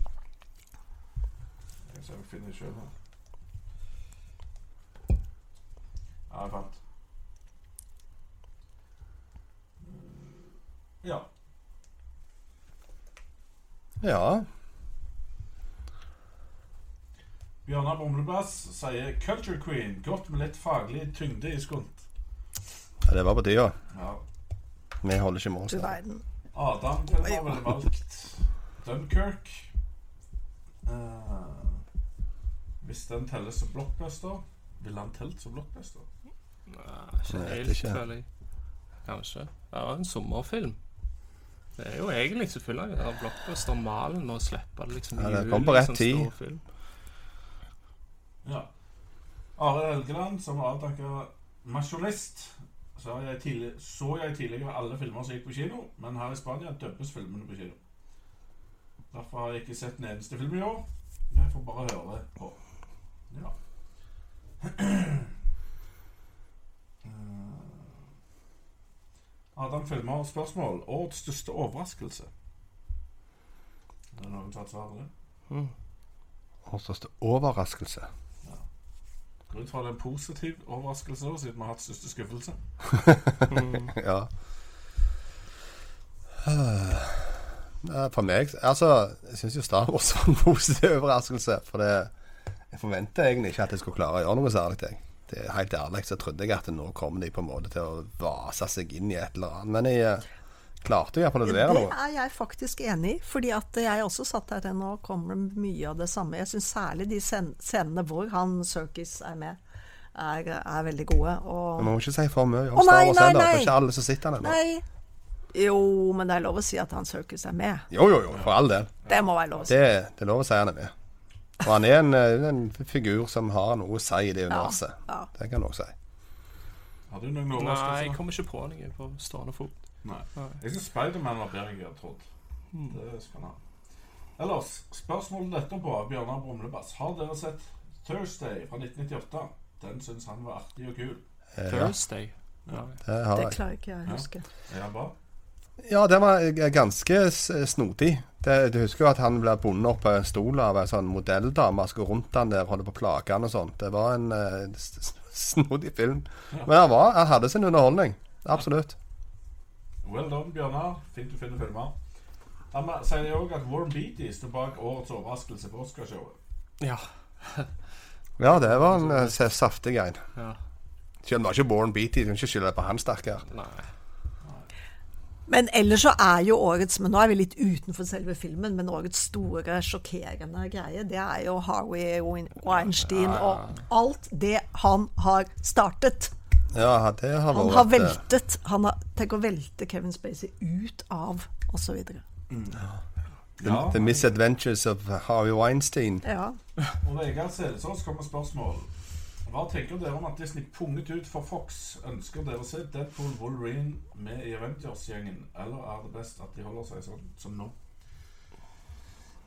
Jeg skal finne det sjøl da. Ja, jeg fant. Ja. Ja. Bjørnar Brumlebass sier 'Culture Queen'. Godt med litt faglig tyngde i skunt. ja. Det var på tida. Ja. Vi holder ikke mål. Du verden. Adam har vel valgt Dunkirk. Uh, hvis den telles som blockbuster, vil han telt som blockbuster? Nei, ikke Jeg helt, føler jeg. Kanskje. Det er en sommerfilm. Det er jo egentlig selvfølgelig den blockbuster-malen med å slippe det liksom i Ja, det kom på rett tid. film. Ja. Are Helgeland, som var avdanka masjonist, så jeg, tidlig, så jeg tidligere alle filmer som gikk på kino, men her i Spania dubbes filmene på kino. Derfor har jeg ikke sett en eneste film i år. Jeg får bare høre det på. Ja. Eh, Adam filmer spørsmål. Årets største overraskelse. Er det noen som har et svar på det? Vår største overraskelse. Går ut fra det er en positiv overraskelse, da, siden vi har hatt største skuffelse. ja. Eh, For meg Altså, jeg syns jo Star Wars var en positiv overraskelse. For det Jeg forventa egentlig ikke at jeg skulle klare å gjøre noe særlig. Jeg. Det er Helt ærlig så trodde jeg at nå kommer de på en måte til å vase seg inn i et eller annet. Men jeg eh, klarte iallfall å levere Det er jeg faktisk enig i. Fordi at jeg også satt her og kommer mye av det samme. Jeg syns særlig de scen- scenene hvor han Circus er med, er, er veldig gode. Og Men man må ikke si for mye om Star nei, Wars nei, heller. Det er ikke alle som sitter der ennå. Jo, men det er lov å si at han Circus er med. Jo, jo, jo, for all del. Det må være lov å si. Det, det er lov å si han er med. Og han er en, eh, en figur som har noe å si i det universet. ja. Det kan du også si. Har du noen Nei, jeg kommer ikke på noe på stående fot. Nei. Jeg syns Spiderman var bedre enn jeg hadde trodd. Det skal han ha. Ellers, spørsmålet etterpå på Bjørnar Brumlebass. Har dere sett Thursday fra 1998? Den syns han var artig og kul. Eh, ja, Thursday. Ja. det har Det jeg. klarer ikke jeg å huske. Er han bra? Ja, den var ganske snodig. Det, du husker jo at han ble bundet opp på en stol av ei sånn modelldame som går rundt han der og holder på å plage han og sånn. Det var en s- snodig film. Men han, var, han hadde sin underholdning. Absolutt. Well done, Bjørnar. Fint du finner filmer. Han sier òg at Warren Beatty står bak årets overraskelse på Oscarshowet. Ja. Ja, det var en uh, saftig en. ja. Selv om det var ikke Warren Beatty, du kan ikke skylde på han, stakkar. Men ellers så er jo årets Men nå er vi litt utenfor selve filmen, men årets store sjokkerende greie, det er jo Harvey Weinstein og alt det han har startet. Ja, det har vært Han har veltet Han har tenk å velte Kevin Spacey ut av osv. The, the Misadventures of Harvey Weinstein. Ja. Og Vegard Selesås kommer med spørsmål. Hva tenker dere om at Disney punget ut for Fox? Ønsker dere å se Deadpool Wolverine med i Avengers-gjengen, eller er det best at de holder seg sånn som nå?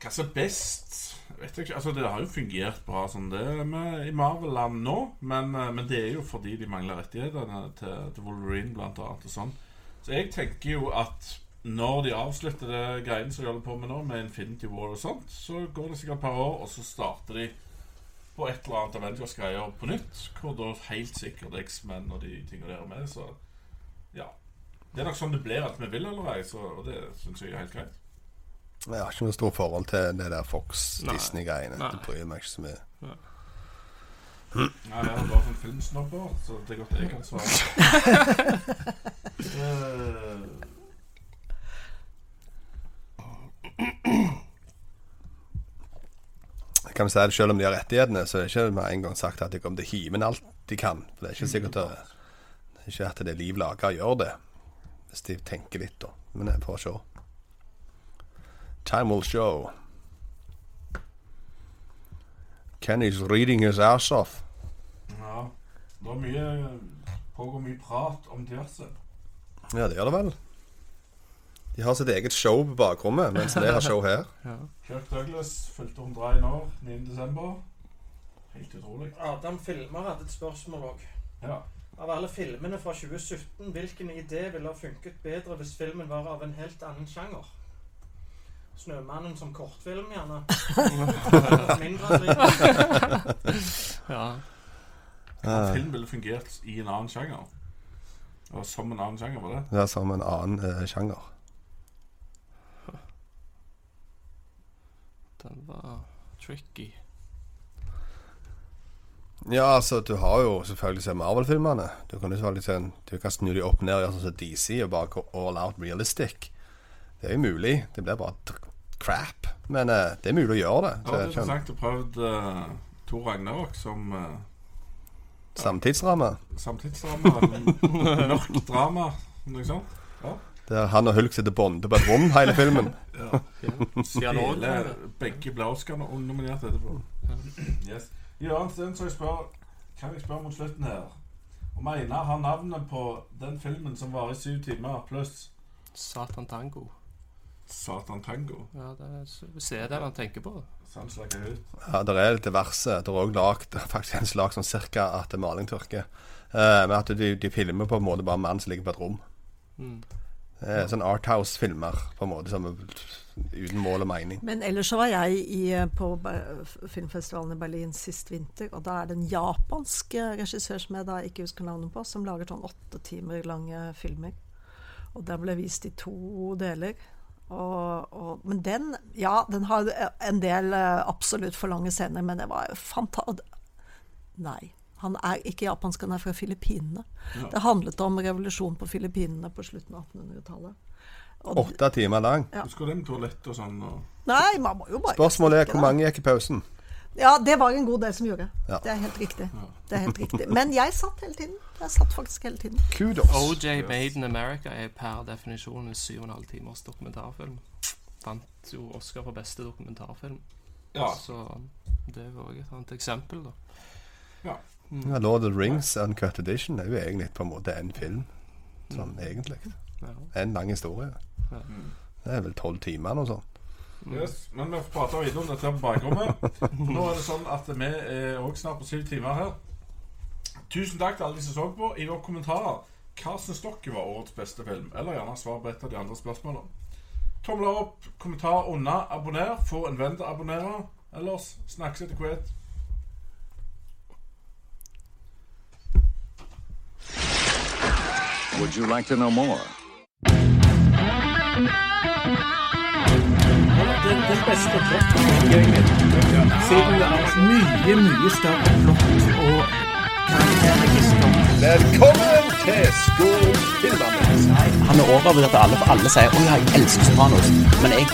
Hva som er best? Jeg vet ikke. Altså, det har jo fungert bra som det med i Marvel-land nå, men, eh, men det er jo fordi de mangler rettighetene til, til Wolverine, blant annet, og sånn. Så jeg tenker jo at når de avslutter det greiene som de holder på med nå, med Infinity War og sånt, så går det sikkert et par år, og så starter de på et eller annet Avengers-greier på nytt, hvor da helt sikkert X-Men og de tingene der er med, så ja. Det er nok sånn det blir at vi vil eller ei, og det syns jeg er helt greit. Jeg har ikke noe stort forhold til det der Fox-Disney-greiene. Nei. Det bryr meg ikke så mye. Nei, jeg er bare sånn filmsnobber, så det er godt jeg kan svare. Eh, Jeg vi si det, Selv om de har rettighetene, så er det ikke med en gang sagt at de kommer til å hive inn alt de kan. For Det er ikke sikkert det ikke at det er liv laga å gjøre det, hvis de tenker litt, da. Men jeg får se. Time will show. Kenny's reading his ass off. ja. Det er mye pågår mye prat om diverse. Ja, det gjør det vel. De har sitt eget show på bakrommet, mens vi har show her. Kirk Douglas fylte 101 år 9. desember. Helt utrolig. Adam Filmer hadde et spørsmål òg. Ja. Av alle filmene fra 2017, hvilken idé ville ha funket bedre hvis filmen var av en helt annen sjanger? Snømannen som kortfilm, gjerne. Mindre. Ja. Ja, Film ville fungert i en annen sjanger. Og som en annen sjanger, var det? er som en annen eh, sjanger. Den var tricky. Ja, altså, du har jo selvfølgelig sett Marvel-filmene. Du kan jo selvfølgelig se Du kan snu de opp ned og gjøre sånn som DC og bare gå all out realistic. Det er jo mulig. Det blir bare crap. Men uh, det er mulig å gjøre det. Det Så var jeg skjønner. interessant å prøve uh, Tor Ragnarok som uh, Samtidsramme. samtidsdrama. Mørkt drama. Noe sånt. Der han og Hulk sitter bonde på et rom hele filmen. Dialog. Hele, begge Blauskene Oscar-nominert etterpå. Yes. Jørgen Stensøy spør Kan jeg spørre mot slutten her Om Einar har navnet på den filmen som varer i syv timer pluss Satan Tango. Satan Tango. Ja, det er, det han tenker på. Hoot. Ja, det er diverse. Det er òg lagd faktisk en slag sånn cirka at maling tørker. Eh, men at de, de filmer på en måte bare en mann som ligger på et rom. Mm. Er sånn Arthouse-filmer på en måte som uten mål og mening. Men ellers så var jeg i, på filmfestivalen i Berlin sist vinter, og da er det en japansk eh, regissør som jeg da ikke husker navnet på, som lager sånn åtte timer lange filmer. Og den ble vist i to deler. Og, og, men den Ja, den har en del eh, absolutt for lange scener, men det var fantastisk Nei. Han er ikke japansk, han er fra Filippinene. Det handlet om revolusjon på Filippinene på slutten av 1800-tallet. Åtte timer lang. Ja. Husker du med toalett og sånn? Og... Nei, man må jo bare Spørsmålet er hvor mange gikk i pausen? Ja, det var en god del som gjorde. Ja. Det er helt riktig. Det er helt riktig. Men jeg satt hele tiden. Jeg satt faktisk hele tiden. Kudos. OJ Made in America er per definisjon en 7,5 timers dokumentarfilm. Vant jo Oscar for beste dokumentarfilm. Ja. Så det var òg et annet eksempel, da. ja. Ja, Lord of the Rings Uncut Edition er jo egentlig på en måte en film. Sånn egentlig. En lang historie. Ja. Det er vel tolv timer eller noe sånt. Yes. Men vi får prate videre om dette på bakrommet. Nå er det sånn at vi er også snart på syv timer her. Tusen takk til alle de som så på. I våre kommentarer hva syns dere var årets beste film? Eller gjerne svar på et av de andre spørsmålene. Tomler opp, kommentar unna, abonner. Få en venn til å abonnere. Ellers snakkes etter hvert. Would you like to know more? Den, den beste plottgjengen. Siden det er mye, mye større plott og karakterregister Velkommen til Skog Han er overvurdert at alle, for alle sier 'Å ja, jeg elsker Sopranos'. Men jeg